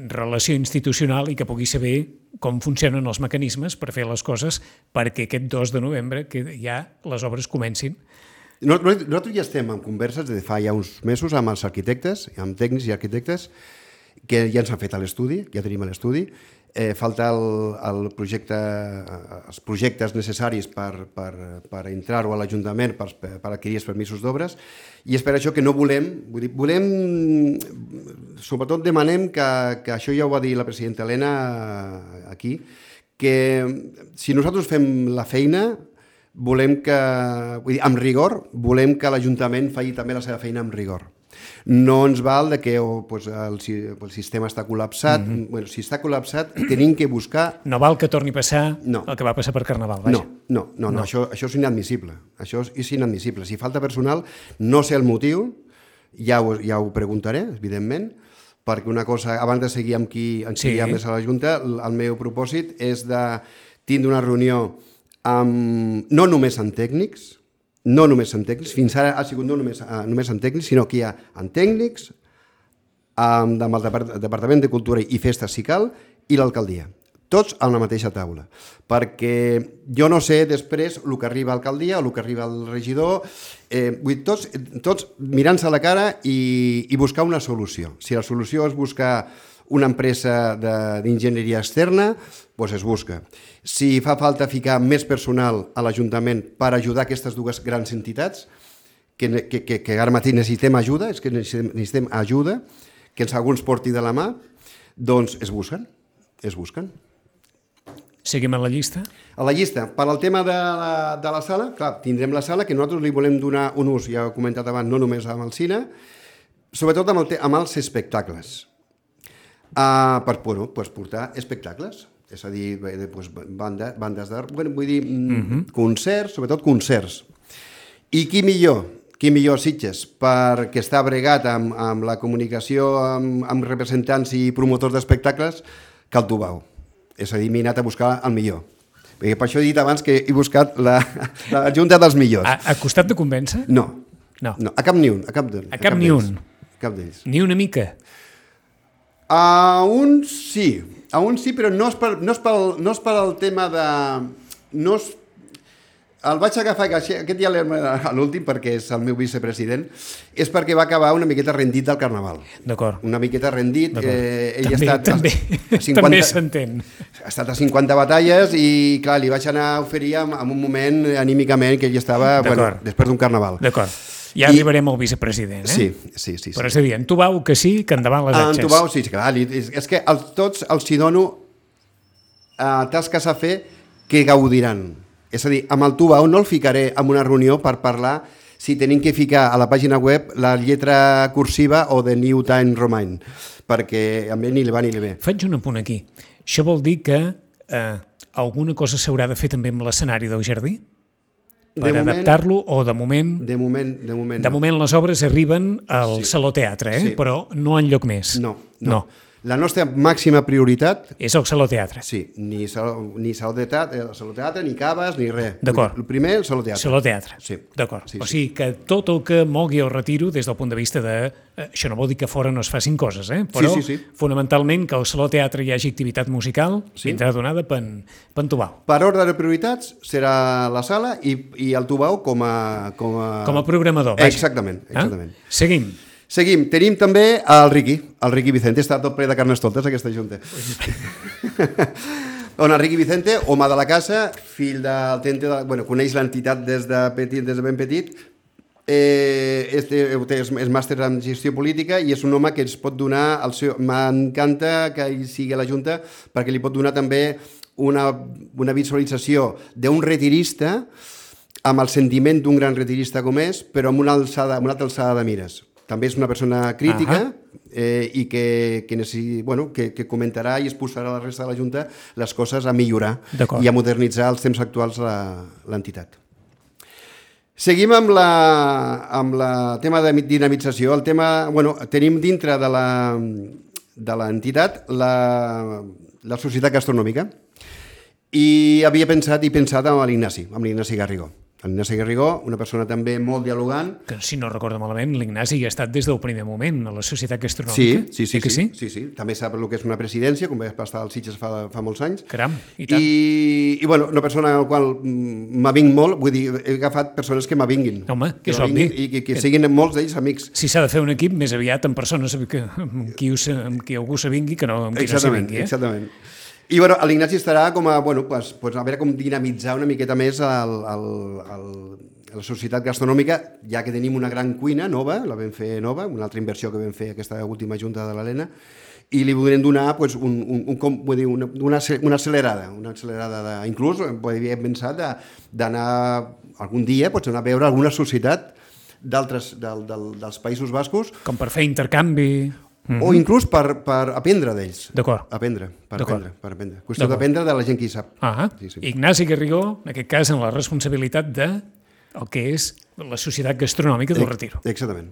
relació institucional i que pugui saber com funcionen els mecanismes per fer les coses perquè aquest 2 de novembre que ja les obres comencin. Nosaltres ja estem en converses de fa ja uns mesos amb els arquitectes, amb tècnics i arquitectes, que ja ens han fet l'estudi, ja tenim l'estudi, eh, falta el, el projecte, els projectes necessaris per, per, per entrar-ho a l'Ajuntament per, per adquirir els permisos d'obres i és per això que no volem, vull dir, volem, sobretot demanem que, que això ja ho va dir la presidenta Helena aquí, que si nosaltres fem la feina volem que, vull dir, amb rigor, volem que l'Ajuntament faci també la seva feina amb rigor. No ens val de que oh, pues, el, el sistema està col·lapsat. Mm -hmm. bueno, si està col·lapsat, tenim que buscar... No val que torni a passar no. el que va passar per Carnaval, vaja. No, no, no, no, no. Això, això és inadmissible. Això és inadmissible. Si falta personal, no sé el motiu, ja ho, ja ho preguntaré, evidentment, perquè una cosa, abans de seguir amb qui, amb qui sí. hi ha més a la Junta, el meu propòsit és de tindre una reunió amb, no només amb tècnics, no només en tècnics, fins ara ha sigut no només, uh, només en tècnics, sinó que hi ha en tècnics, amb, amb el Departament de Cultura i Festes si cal, i l'alcaldia. Tots a la mateixa taula. Perquè jo no sé després el que arriba a l'alcaldia el que arriba al regidor, eh, vull dir, tots, tots mirant-se a la cara i, i buscar una solució. Si la solució és buscar una empresa d'enginyeria externa, doncs es busca. Si fa falta ficar més personal a l'Ajuntament per ajudar aquestes dues grans entitats, que, que, que, que ara mateix necessitem ajuda, és que necessitem, necessitem ajuda, que ens alguns porti de la mà, doncs es busquen, es busquen. Seguim a la llista? A la llista. Per al tema de la, de la sala, clar, tindrem la sala que nosaltres li volem donar un ús, ja ho he comentat abans, no només amb el cine, sobretot amb, el, amb els espectacles. Uh, per bueno, pues, portar espectacles és a dir, doncs, banda, bandes de... Bueno, vull dir, mm, -huh. Mhm. concerts, sobretot concerts. I qui millor, qui millor Sitges, perquè està bregat amb, amb la comunicació amb, amb representants i promotors d'espectacles, que el Tubau. És a dir, m'he anat a buscar el millor. Perquè per això he dit abans que he buscat la, la junta dels millors. A, a costat de convèncer? No. No. no. A cap ni un. A cap, a cap, a cap ni un. A cap d'ells. Ni una mica? A un sí, a un sí, però no és, per, no és, pel, no és per el tema de... No és, el vaig agafar, aquest dia a l'últim, perquè és el meu vicepresident, és perquè va acabar una miqueta rendit del Carnaval. D'acord. Una miqueta rendit. Eh, ell també, ha estat també, a 50, també s'entén. Ha estat a 50 batalles i, clar, li vaig anar a oferir en, en un moment anímicament que ell estava, bueno, després d'un Carnaval. D'acord. Ja I... arribarem al vicepresident, eh? Sí, sí, sí. Però és a dir, en Tubau que sí, que endavant les atxes. En Tubau sí, clar, és, és que els, tots els hi dono uh, tasques a fer que gaudiran. És a dir, amb el Tubau no el ficaré en una reunió per parlar si tenim que ficar a la pàgina web la lletra cursiva o de New Time Roman, perquè a mi ni li va ni li ve. Faig un apunt aquí. Això vol dir que eh, alguna cosa s'haurà de fer també amb l'escenari del jardí? Per adaptar-lo o de moment... De moment, de moment. De no. moment les obres arriben al sí. Saló Teatre, eh? Sí. però no en lloc més. No, no. no. La nostra màxima prioritat... És el Saló Teatre. Sí, ni saló, ni saló, de teatre, eh, saló teatre, ni caves, ni res. D'acord. El primer, el Saló Teatre. Saló Teatre. Sí. D'acord. Sí, o sigui que tot el que mogui el retiro des del punt de vista de... Eh, això no vol dir que fora no es facin coses, eh? però sí, sí, sí. fonamentalment que al Saló Teatre hi hagi activitat musical sí. vindrà donada per, per Tubau. Per ordre de prioritats serà la sala i, i el Tubau com a... Com a, com a programador. Vaja. Exactament, exactament. Ah? Seguim. Seguim. Tenim també el Riqui, el Riqui Vicente. Està tot ple de carnestoltes, aquesta junta. on el Riqui Vicente, home de la casa, fill del tente, de, bueno, coneix l'entitat des de petit, des de ben petit, eh, este, és, és màster en gestió política i és un home que ens pot donar el seu... M'encanta que hi sigui a la Junta perquè li pot donar també una, una visualització d'un retirista amb el sentiment d'un gran retirista com és, però amb una, alçada, amb una altra alçada de mires també és una persona crítica uh -huh. eh, i que, que, necessi, bueno, que, que comentarà i exposarà a la resta de la Junta les coses a millorar i a modernitzar els temps actuals l'entitat. Seguim amb la, amb la tema de dinamització. El tema, bueno, tenim dintre de la de l'entitat la, la societat gastronòmica i havia pensat i pensat amb l'Ignasi, amb l'Ignasi Garrigó L'Ignasi Garrigó, una persona també molt dialogant. Que, si no recordo malament, l'Ignasi hi ha estat des del primer moment a la Societat Sí, Gastronòmica. sí, sí, Eh que sí, sí, sí. També sap el que és una presidència, com va estar als Sitges fa, fa molts anys. Caram, i tant. I, i bueno, una persona al qual mm, m'avinc molt, vull dir, he agafat persones que m'avinguin. Home, que és obvi. I que, que Que- siguin molts d'ells amics. Si s'ha de fer un equip, més aviat amb persones que, amb, qui amb qui algú s'avingui que no amb qui no Exactament, s'avingui. Eh? exactament. I bueno, l'Ignasi estarà com a, bueno, pues, pues a veure com dinamitzar una miqueta més el, el, el, la societat gastronòmica, ja que tenim una gran cuina nova, la vam fer nova, una altra inversió que vam fer aquesta última junta de l'Helena, i li voldrem donar pues, un, un, un, com, vull dir, una, una, una accelerada, una accelerada de, inclús havíem pensat d'anar algun dia pues, anar a veure alguna societat d'altres del, del, dels Països Bascos. Com per fer intercanvi... Mm -hmm. o inclús per, per aprendre d'ells. D'acord. Aprendre, per aprendre, per aprendre. Qüestió d'aprendre de la gent que hi sap. Ah, Sí, sí. Ignasi Garrigó, en aquest cas, en la responsabilitat de el que és la Societat Gastronòmica del Retiro. Exactament.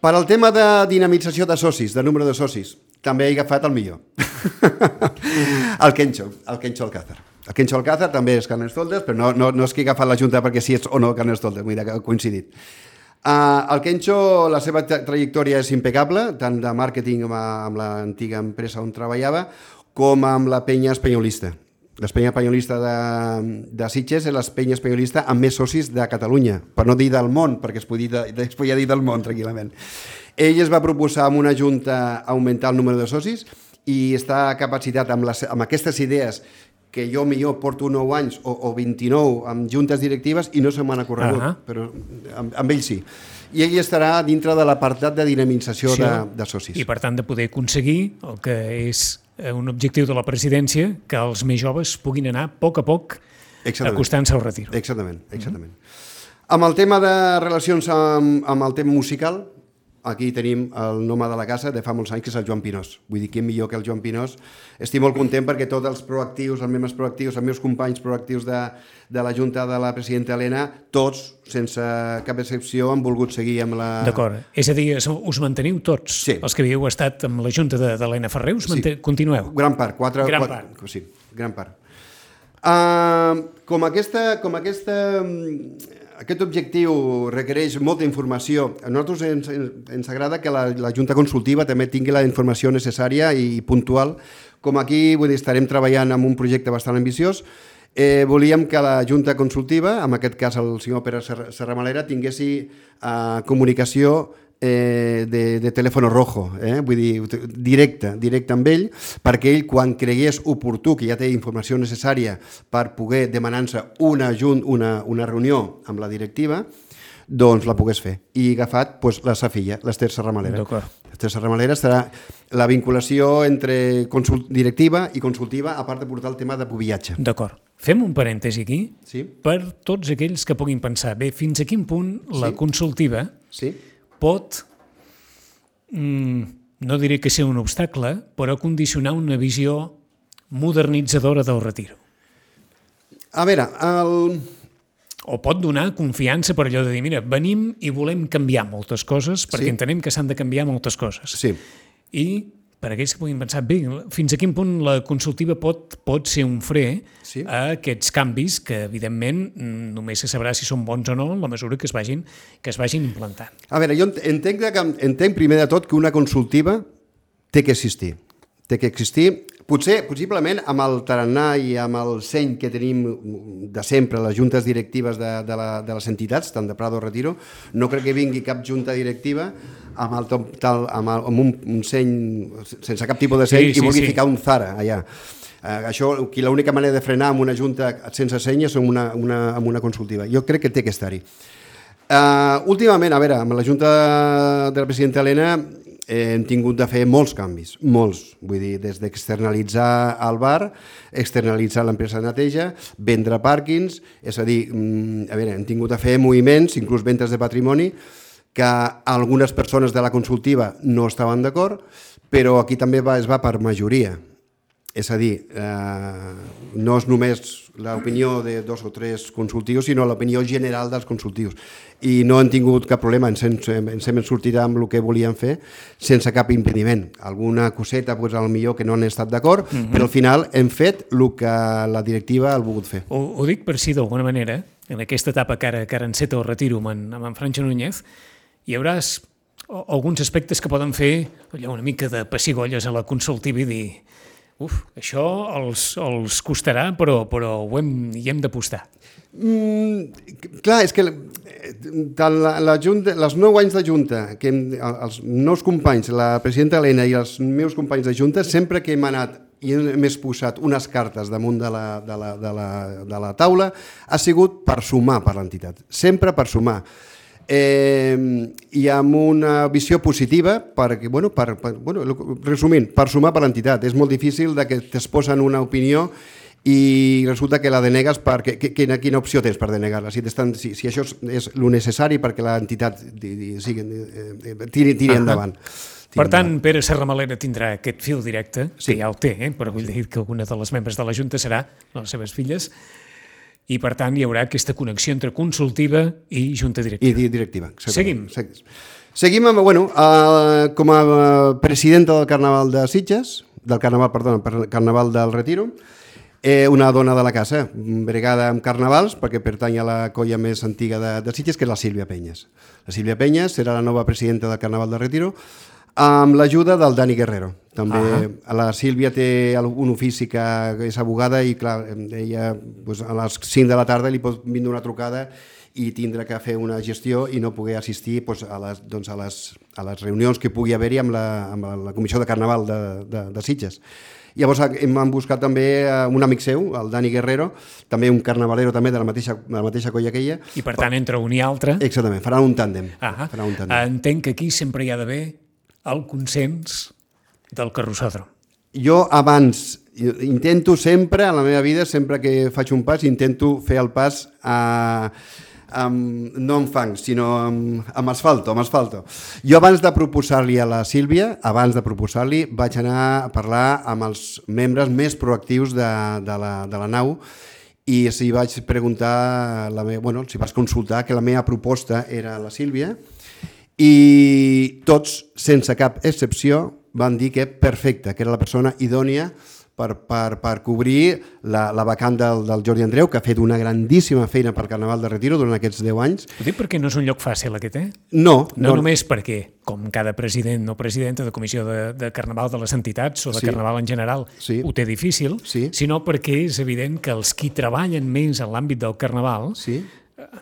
Per al tema de dinamització de socis, de número de socis, també he agafat el millor. el Kencho, el Kencho Alcázar. El Kencho Alcázar també és Carnestoltes, però no, no, no és que he agafat la Junta perquè si és o no Carnestoltes, dir que ha coincidit. Uh, el Kencho, la seva tra trajectòria és impecable, tant de màrqueting amb, amb l'antiga empresa on treballava, com amb la penya espanyolista. L'Espanya espanyolista de, de Sitges és l'Espanya espanyolista amb més socis de Catalunya, per no dir del món, perquè es podia, es podia dir del món tranquil·lament. Ell es va proposar amb una junta augmentar el número de socis i està capacitat amb, les, amb aquestes idees que jo millor porto 9 anys o, o 29 amb juntes directives i no se m'han ocorregut, Ahà. però amb, amb ell sí. I ell estarà dintre de l'apartat de dinamització Sí, de, de socis. I, per tant, de poder aconseguir el que és eh, un objectiu de la presidència, que els més joves puguin anar a poc a poc acostant-se al retiro. Exactament, exactament. Amb el tema de relacions amb, amb el tema musical, aquí tenim el nome de la casa de fa molts anys, que és el Joan Pinós. Vull dir, qui millor que el Joan Pinós. Estic molt content perquè tots els proactius, els membres proactius, els meus companys proactius de, de la Junta de la presidenta Helena, tots, sense cap excepció, han volgut seguir amb la... D'acord. És a dir, us manteniu tots, Sí. els que havíeu estat amb la Junta de- d'Helena Ferrer, us sí. continueu? Gran part, quatre... Gran quatre, Sí, gran part. Uh, com aquesta, com aquesta, mm, aquest objectiu requereix molta informació, a nosaltres ens, ens agrada que la, la Junta Consultiva també tingui la informació necessària i puntual, com aquí vull dir, estarem treballant amb un projecte bastant ambiciós, eh, volíem que la Junta Consultiva, en aquest cas el senyor Pere Serra- Serramalera, tinguessi eh, comunicació eh, de, de telèfon rojo, eh? vull dir, directe, directe amb ell, perquè ell, quan cregués oportú, que ja té informació necessària per poder demanar-se una, junt, una, una reunió amb la directiva, doncs la pogués fer. I agafat doncs, la sa filla, l'Ester Serramalera. L'Ester Serramalera estarà la vinculació entre directiva i consultiva, a part de portar el tema de pubillatge. D'acord. Fem un parèntesi aquí Sí? per tots aquells que puguin pensar, bé, fins a quin punt la Sí. consultiva Sí? Pot, mm, no diré que ser un obstacle, però condicionar una visió modernitzadora del retiro. A veure, el... O pot donar confiança per allò de dir, mira, venim i volem canviar moltes coses perquè Sí. entenem que s'han de canviar moltes coses. Sí. I per aquells que puguin pensar, bé, fins a quin punt la consultiva pot, pot ser un fre Sí. a aquests canvis que, evidentment, només se sabrà si són bons o no en la mesura que es vagin, que es vagin implantant. A veure, jo ent- entenc, que, entenc primer de tot que una consultiva té que existir. Té que existir, potser, possiblement, amb el tarannà i amb el seny que tenim de sempre, les juntes directives de, de, la, de les entitats, tant de Prado o Retiro, no crec que vingui cap junta directiva amb, el, tal, amb, el, amb un, un seny, sense cap tipus de seny, Sí, sí, i vulgui sí. ficar un Zara allà. Uh, això, que l'única manera de frenar amb una junta sense seny és amb una, una, amb una consultiva. Jo crec que té que estar-hi. Uh, últimament, a veure, amb la Junta de la presidenta Helena eh, hem tingut de fer molts canvis, molts. Vull dir, des d'externalitzar el bar, externalitzar l'empresa de neteja, vendre pàrquings, és a dir, mm, a veure, hem tingut de fer moviments, inclús ventes de patrimoni, que algunes persones de la consultiva no estaven d'acord, però aquí també va, es va per majoria. És a dir, eh, no és només l'opinió de dos o tres consultius, sinó l'opinió general dels consultius. I no han tingut cap problema, ens hem, ens hem sortit amb el que volíem fer sense cap impediment. Alguna coseta, doncs, al millor que no han estat d'acord, mm -hmm. però al final hem fet el que la directiva ha volgut fer. Ho, ho dic per si d'alguna manera en aquesta etapa que ara, que ara enceta o retiro amb en, amb en Francho Núñez, hi haurà alguns aspectes que poden fer allò, una mica de pessigolles a la consultiva i dir uf, això els, els costarà, però, però ho hem, hi hem d'apostar. Mm, clar, és que eh, tant la, la junta, els nou anys de Junta, que hem, els nous companys, la presidenta Helena i els meus companys de Junta, sempre que hem anat i hem exposat unes cartes damunt de la, de la, de la, de la taula, ha sigut per sumar per l'entitat, sempre per sumar. Eh, i amb una visió positiva perquè, bueno, per, per, bueno, resumint, per sumar per l'entitat. És molt difícil de que t'exposen una opinió i resulta que la denegues perquè que- quina, quina opció tens per denegar-la si, si, si això és, és lo necessari perquè l'entitat sigui, eh, eh, tiri, tiri endavant. Per tant, Pere Serramalera tindrà aquest fil directe, Sí. que ja el té, eh? però vull dir que alguna de les membres de la Junta serà les seves filles, i per tant hi haurà aquesta connexió entre consultiva i Junta I Directiva. di- directiva. exactament. Seguim. Segui- Seguim amb, bueno, uh, com a eh, presidenta del Carnaval de Sitges, del Carnaval, perdona, per- Carnaval del Retiro, eh, una dona de la casa, bregada amb carnavals, perquè pertany a la colla més antiga de, de Sitges, que és la Sílvia Penyes. La Sílvia Penyes serà la nova presidenta del Carnaval del Retiro, amb l'ajuda del Dani Guerrero. També uh la Sílvia té un ofici que és abogada i clar, ella doncs, a les 5 de la tarda li pot vindre una trucada i tindrà que fer una gestió i no poder assistir doncs, a, les, doncs, a, les, a les reunions que pugui haver-hi amb, la, amb la Comissió de Carnaval de, de, de Sitges. Llavors hem hem buscat també eh, un amic seu, el Dani Guerrero, també un carnavalero també de la mateixa, de la mateixa colla que ella. I per tant, entre un i altre, Exactament, faran un tàndem. ah, Faran un tàndem. entenc que aquí sempre hi ha d'haver el consens del carrossòdrom. Jo abans, intento sempre, a la meva vida, sempre que faig un pas, intento fer el pas a, amb, no amb fang, sinó amb, amb asfalto, amb asfalto. Jo abans de proposar-li a la Sílvia, abans de proposar-li, vaig anar a parlar amb els membres més proactius de, de, la, de la nau i si vaig preguntar, la meva, bueno, si vaig consultar que la meva proposta era la Sílvia i tots, sense cap excepció, van dir que perfecte, que era la persona idònia per, per, per cobrir la, la vacant del, del Jordi Andreu, que ha fet una grandíssima feina per Carnaval de Retiro durant aquests 10 anys. Ho dic perquè no és un lloc fàcil aquest, eh? No, No, no només perquè, com cada president o presidenta de comissió de, de Carnaval de les entitats o de Sí. Carnaval en general Sí. ho té difícil, Sí. sinó perquè és evident que els qui treballen més en l'àmbit del Carnaval Sí,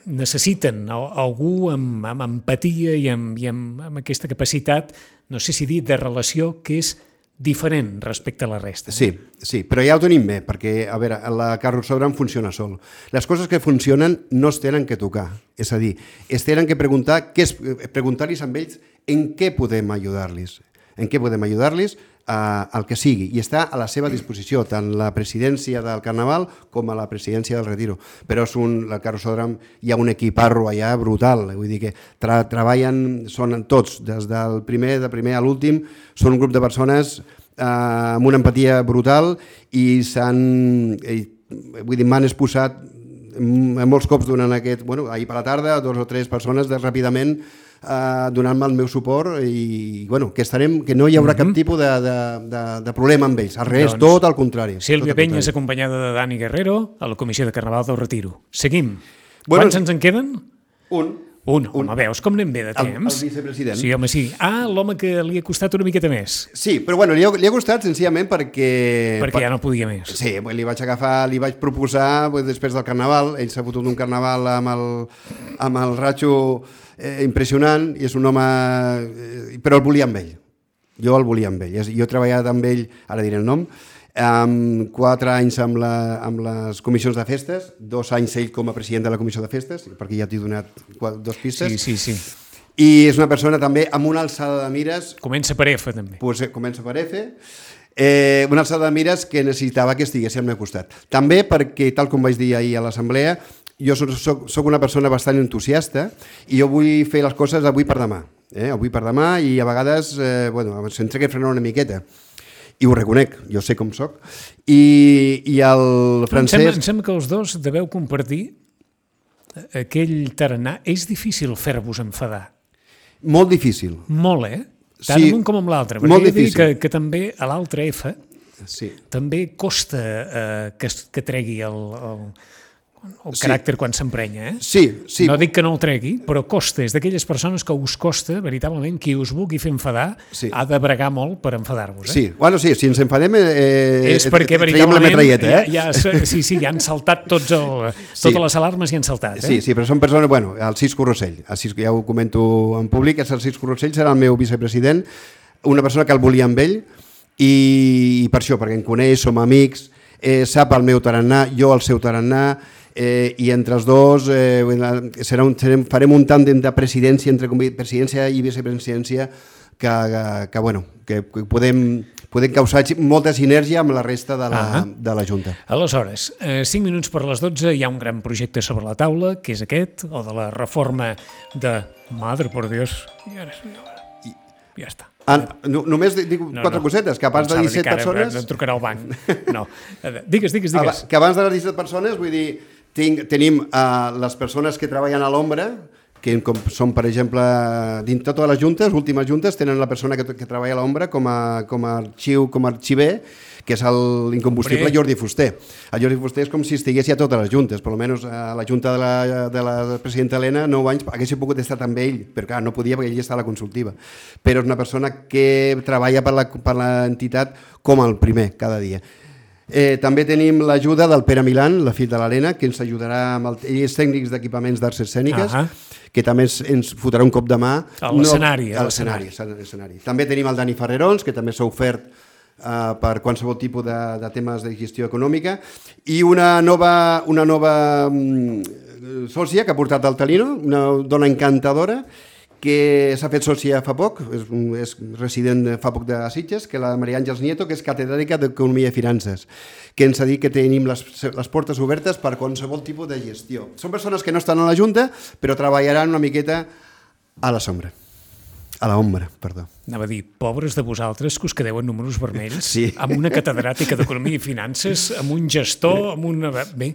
necessiten algú amb, amb empatia i, amb, i amb, amb aquesta capacitat, no sé si dir, de relació que és diferent respecte a la resta. Sí, sí, però ja ho tenim bé, perquè, a veure, la carrossobra funciona sol. Les coses que funcionen no es tenen que tocar, és a dir, es tenen que preguntar, és, preguntar-los amb ells en què podem ajudar-los, en què podem ajudar-los a, al que sigui, i està a la seva disposició, tant la presidència del Carnaval com a la presidència del Retiro. Però és un, la Carrossòdram hi ha un equiparro allà brutal, vull dir que tra treballen, són tots, des del primer, de primer a l'últim, són un grup de persones eh, amb una empatia brutal i s'han, eh, vull dir, m'han exposat molts cops durant aquest, bueno, ahir per la tarda, dos o tres persones de, ràpidament eh, donant-me el meu suport i bueno, que estarem, que no hi haurà cap tipus de, de, de, de problema amb ells, al revés, Doncs, tot al contrari. Sílvia Penyes contrari. acompanyada de Dani Guerrero a la Comissió de Carnaval del Retiro. Seguim. Bueno, Quants ens en queden? Un, Un. Home, veus com anem bé de El- temps? el vicepresident. Sí, home, sí. Ah, l'home que li ha costat una miqueta més, Sí, però bueno, li ha, li ha costat senzillament perquè... perquè ja no podia més. Sí, pues, li vaig agafar, li vaig proposar pues, després del carnaval, ell s'ha fotut un carnaval amb el, amb el ratxo eh, impressionant i és un home... Eh, però el volia amb ell. Jo el volia amb ell. Jo he treballat amb ell, ara diré el nom, amb quatre anys amb, la, amb les comissions de festes, dos anys ell com a president de la comissió de festes, perquè ja t'he donat dos pistes, Sí, sí, sí. i és una persona també amb una alçada de mires Comença per F, també. pues, eh, comença per F, eh, una alçada de mires que necessitava que estigués al meu costat. També perquè, tal com vaig dir ahir a l'assemblea, jo soc, soc, soc una persona bastant entusiasta i jo vull fer les coses avui per demà. Eh? Avui per demà i a vegades, eh, bueno, s'entra que frenar una miqueta. I ho reconec, jo sé com sóc. I, i el Em sembla, francès... em sembla que els dos deveu compartir aquell tarannà. És difícil fer-vos enfadar. Molt difícil. Molt, eh? Tant Sí, amb un com amb l'altre. molt difícil. que, que també a l'altre F Sí. també costa eh, que, que tregui el, el, el Sí. caràcter quan s'emprenya, eh? Sí, sí. No dic que no el tregui, però costa, és d'aquelles persones que us costa, veritablement, qui us vulgui fer enfadar Sí. ha de bregar molt per enfadar-vos. Eh? Sí, bueno, sí, si ens enfadem... Eh, És perquè veritablement metralleta, eh? ja, ja, sí, sí, ja han saltat tots el, Sí. totes les alarmes i han saltat. Eh? Sí, sí, però són persones... Bueno, el Cis Corrossell, el Cis, ja ho comento en públic, és el Cis Corrossell, serà el meu vicepresident, una persona que el volia amb ell, i, i per això, perquè em coneix, som amics, eh, sap el meu tarannà, jo el seu tarannà, eh, i entre els dos eh, serà un, serem, farem un tàndem de presidència, entre presidència i vicepresidència, que, que, que, bueno, que, podem, podem causar molta sinergia amb la resta de la, Ah. de la Junta. Aleshores, eh, 5 minuts per les 12 hi ha un gran projecte sobre la taula, que és aquest, o de la reforma de... Madre por Dios. I ara, ja està. Ah, no, només dic No, quatre no. cosetes, que abans de Pensava dir 17 que ara persones... trucarà al banc. No. Eh, Digues, digues, Aba- digues. que abans de les 17 persones, vull dir, tinc, tenim uh, les persones que treballen a l'ombra, que com són, per exemple, dins totes les juntes, últimes juntes, tenen la persona que, que treballa a l'ombra com a, com a arxiu, com a arxiver, que és el incombustible Hombre. Jordi Fuster. El Jordi Fuster és com si estigués a totes les juntes, per almenys a la junta de la, de la presidenta Helena, 9 anys, haguessin pogut estar també ell, però clar, no podia perquè ell està a la consultiva. Però és una persona que treballa per la- per l'entitat com el primer, cada dia. Eh, també tenim l'ajuda del Pere Milan, la fill de l'Helena, que ens ajudarà amb el, ell és tècnics d'equipaments d'arts escèniques, Ahà. que també ens, fotrà un cop de mà. A l'escenari, a l'escenari. a l'escenari. També tenim el Dani Ferrerons, que també s'ha ofert eh, per qualsevol tipus de, de temes de gestió econòmica, i una nova, una nova mm, sòcia que ha portat el Talino, una dona encantadora, que s'ha fet sòcia fa poc, és, és resident fa poc de Sitges, que la Maria Àngels Nieto, que és catedràtica d'Economia i Finances, que ens ha dit que tenim les, les portes obertes per qualsevol tipus de gestió. Són persones que no estan a la Junta, però treballaran una miqueta a la sombra. A la ombra, perdó. Anava a dir, pobres de vosaltres que us quedeu en números vermells, Sí. amb una catedràtica d'Economia i Finances, amb un gestor, amb una... Bé,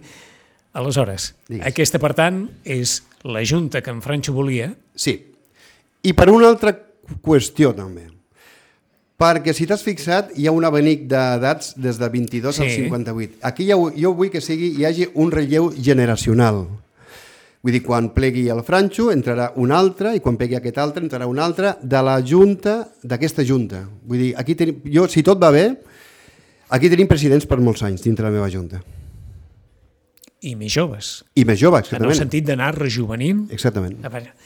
aleshores, Digues. aquesta, per tant, és la junta que en Franxo volia, Sí. I per una altra qüestió també. Perquè si t'has fixat, hi ha un abanic d'edats des de 22 Sí. al 58. Aquí ha, jo vull que sigui, hi hagi un relleu generacional. Vull dir, quan plegui el Franxo entrarà un altre i quan plegui aquest altre entrarà un altre de la junta, d'aquesta junta. Vull dir, aquí tenim, jo, si tot va bé, aquí tenim presidents per molts anys dintre la meva junta. I més joves, I més joves, en el exactament. sentit d'anar rejuvenint. Exactament.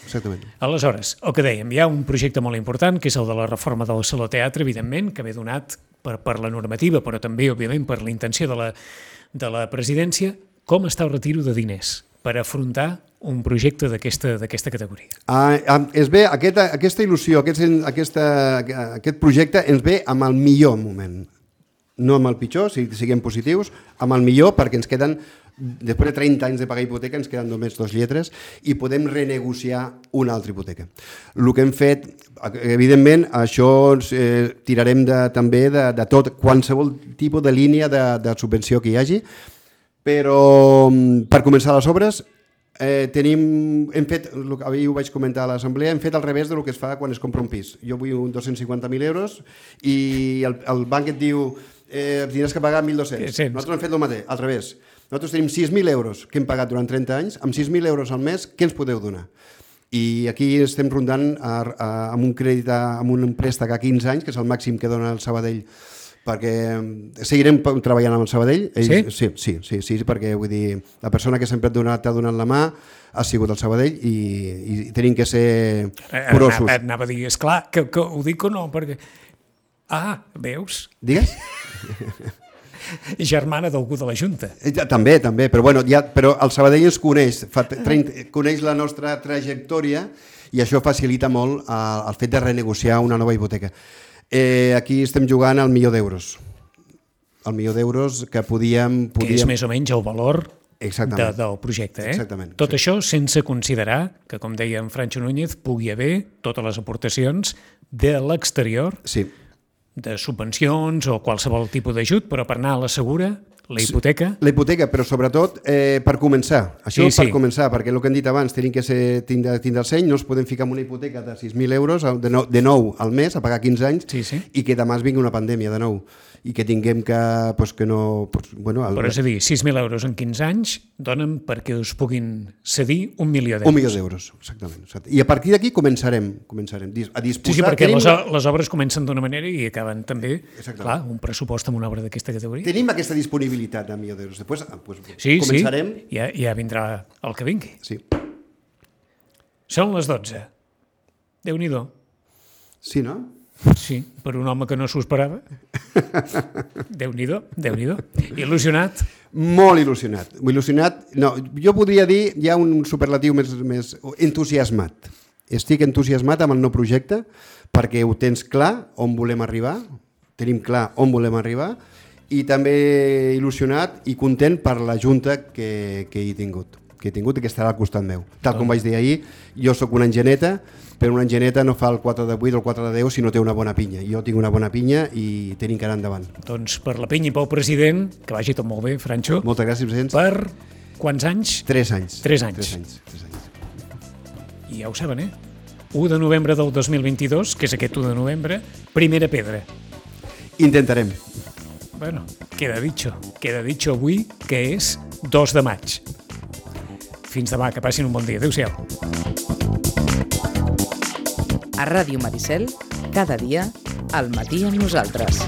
Exactament. Aleshores, el que dèiem, hi ha un projecte molt important, que és el de la reforma del Saló Teatre, evidentment, que ve donat per, per la normativa, però també, òbviament, per la intenció de la, de la presidència. Com està el retiro de diners per afrontar un projecte d'aquesta categoria? Ah, ah, es ve, aquesta, aquesta il·lusió, aquest, aquesta, aquest projecte ens ve amb el millor moment. No amb el pitjor, si siguem positius, amb el millor perquè ens queden, després de 30 anys de pagar hipoteca, ens queden només dos lletres i podem renegociar una altra hipoteca. El que hem fet, evidentment, això eh, tirarem de, també de, de tot, qualsevol tipus de línia de, de subvenció que hi hagi, però mm, per començar les obres eh, tenim, hem fet, ahir ho vaig comentar a l'assemblea, hem fet al revés del que es fa quan es compra un pis. Jo vull un 250.000 euros i el, el banc et diu eh, tindràs que pagar 1.200. Que sents? Nosaltres hem fet el mateix, al revés. Nosaltres tenim 6.000 euros que hem pagat durant 30 anys, amb 6.000 euros al mes, què ens podeu donar? I aquí estem rondant a, a, amb un crèdit, a, amb un préstec a 15 anys, que és el màxim que dona el Sabadell, perquè eh, seguirem treballant amb el Sabadell. Sí? sí, sí, sí, sí, perquè vull dir, la persona que sempre et donat, t'ha donat la mà ha sigut el Sabadell i, i tenim que ser Eh, curosos. Anava, anava a dir, esclar, que, que ho dic o no, perquè... Ah, veus? Digues? Germana d'algú de la Junta. Eh, ja, També, també, però, bueno, ja, però el Sabadell ens coneix, fa 30, coneix la nostra trajectòria i això facilita molt eh, el fet de renegociar una nova hipoteca. Eh, aquí estem jugant al milió d'euros. El milió d'euros que podíem... que és podíem... més o menys el valor de, Exactament. del projecte. Eh? Exactament, Tot sí. això sense considerar que, com deia en Francho Núñez, pugui haver totes les aportacions de l'exterior, Sí, de subvencions o qualsevol tipus d'ajut, però per anar a la segura, la hipoteca... La hipoteca, però sobretot eh, per començar. Això Sí, per sí. començar, perquè el que hem dit abans, tenim que ser, tindre, tindre el seny, no ens podem ficar en una hipoteca de 6.000 euros de nou, de nou al mes, a pagar 15 anys, Sí, sí. i que demà es vingui una pandèmia de nou. I que tinguem que, pues, que no... Pues, bueno, el, Però és a dir, 6.000 euros en 15 anys donen perquè us puguin cedir un milió d'euros. un milió d'euros, exactament. exacte. I a partir d'aquí començarem, començarem a disposar... Sí, sí, perquè tenim, les, les obres comencen d'una manera i acaben també, Exactament. clar, un pressupost amb una obra d'aquesta categoria. tenim aquesta disponibilitat de milió d'euros. Després ah, pues, Sí, començarem... sí, ja, ja vindrà el que vingui. Sí. Són les 12. Déu-n'hi-do. sí, no? Sí, per un home que no s'ho esperava. Déu-n'hi-do, déu nhi déu Il·lusionat. Molt il·lusionat. Il·lusionat, no, jo podria dir, hi ha un superlatiu més, més entusiasmat. Estic entusiasmat amb el nou projecte perquè ho tens clar on volem arribar, tenim clar on volem arribar i també il·lusionat i content per la junta que, que he tingut que he tingut i que estarà al costat meu. Tal com vaig dir ahir, jo sóc una engeneta, però una engeneta no fa el 4 de 8 o el 4 de 10 si no té una bona pinya. Jo tinc una bona pinya i tenim que anar endavant. Doncs per la penya i pel president, que vagi tot molt bé, Franxo, Moltes gràcies, presidents. per quants anys? Tres anys. Tres anys. Tres anys. Tres anys. I ja ho saben, eh? 1 de novembre del 2022, que és aquest 1 de novembre, primera pedra. Intentarem. Bueno, queda dicho. Queda dicho avui que és 2 de maig. Fins demà, que passin un bon dia. Adéu-siau. A Ràdio Maricel, cada dia, al matí amb nosaltres.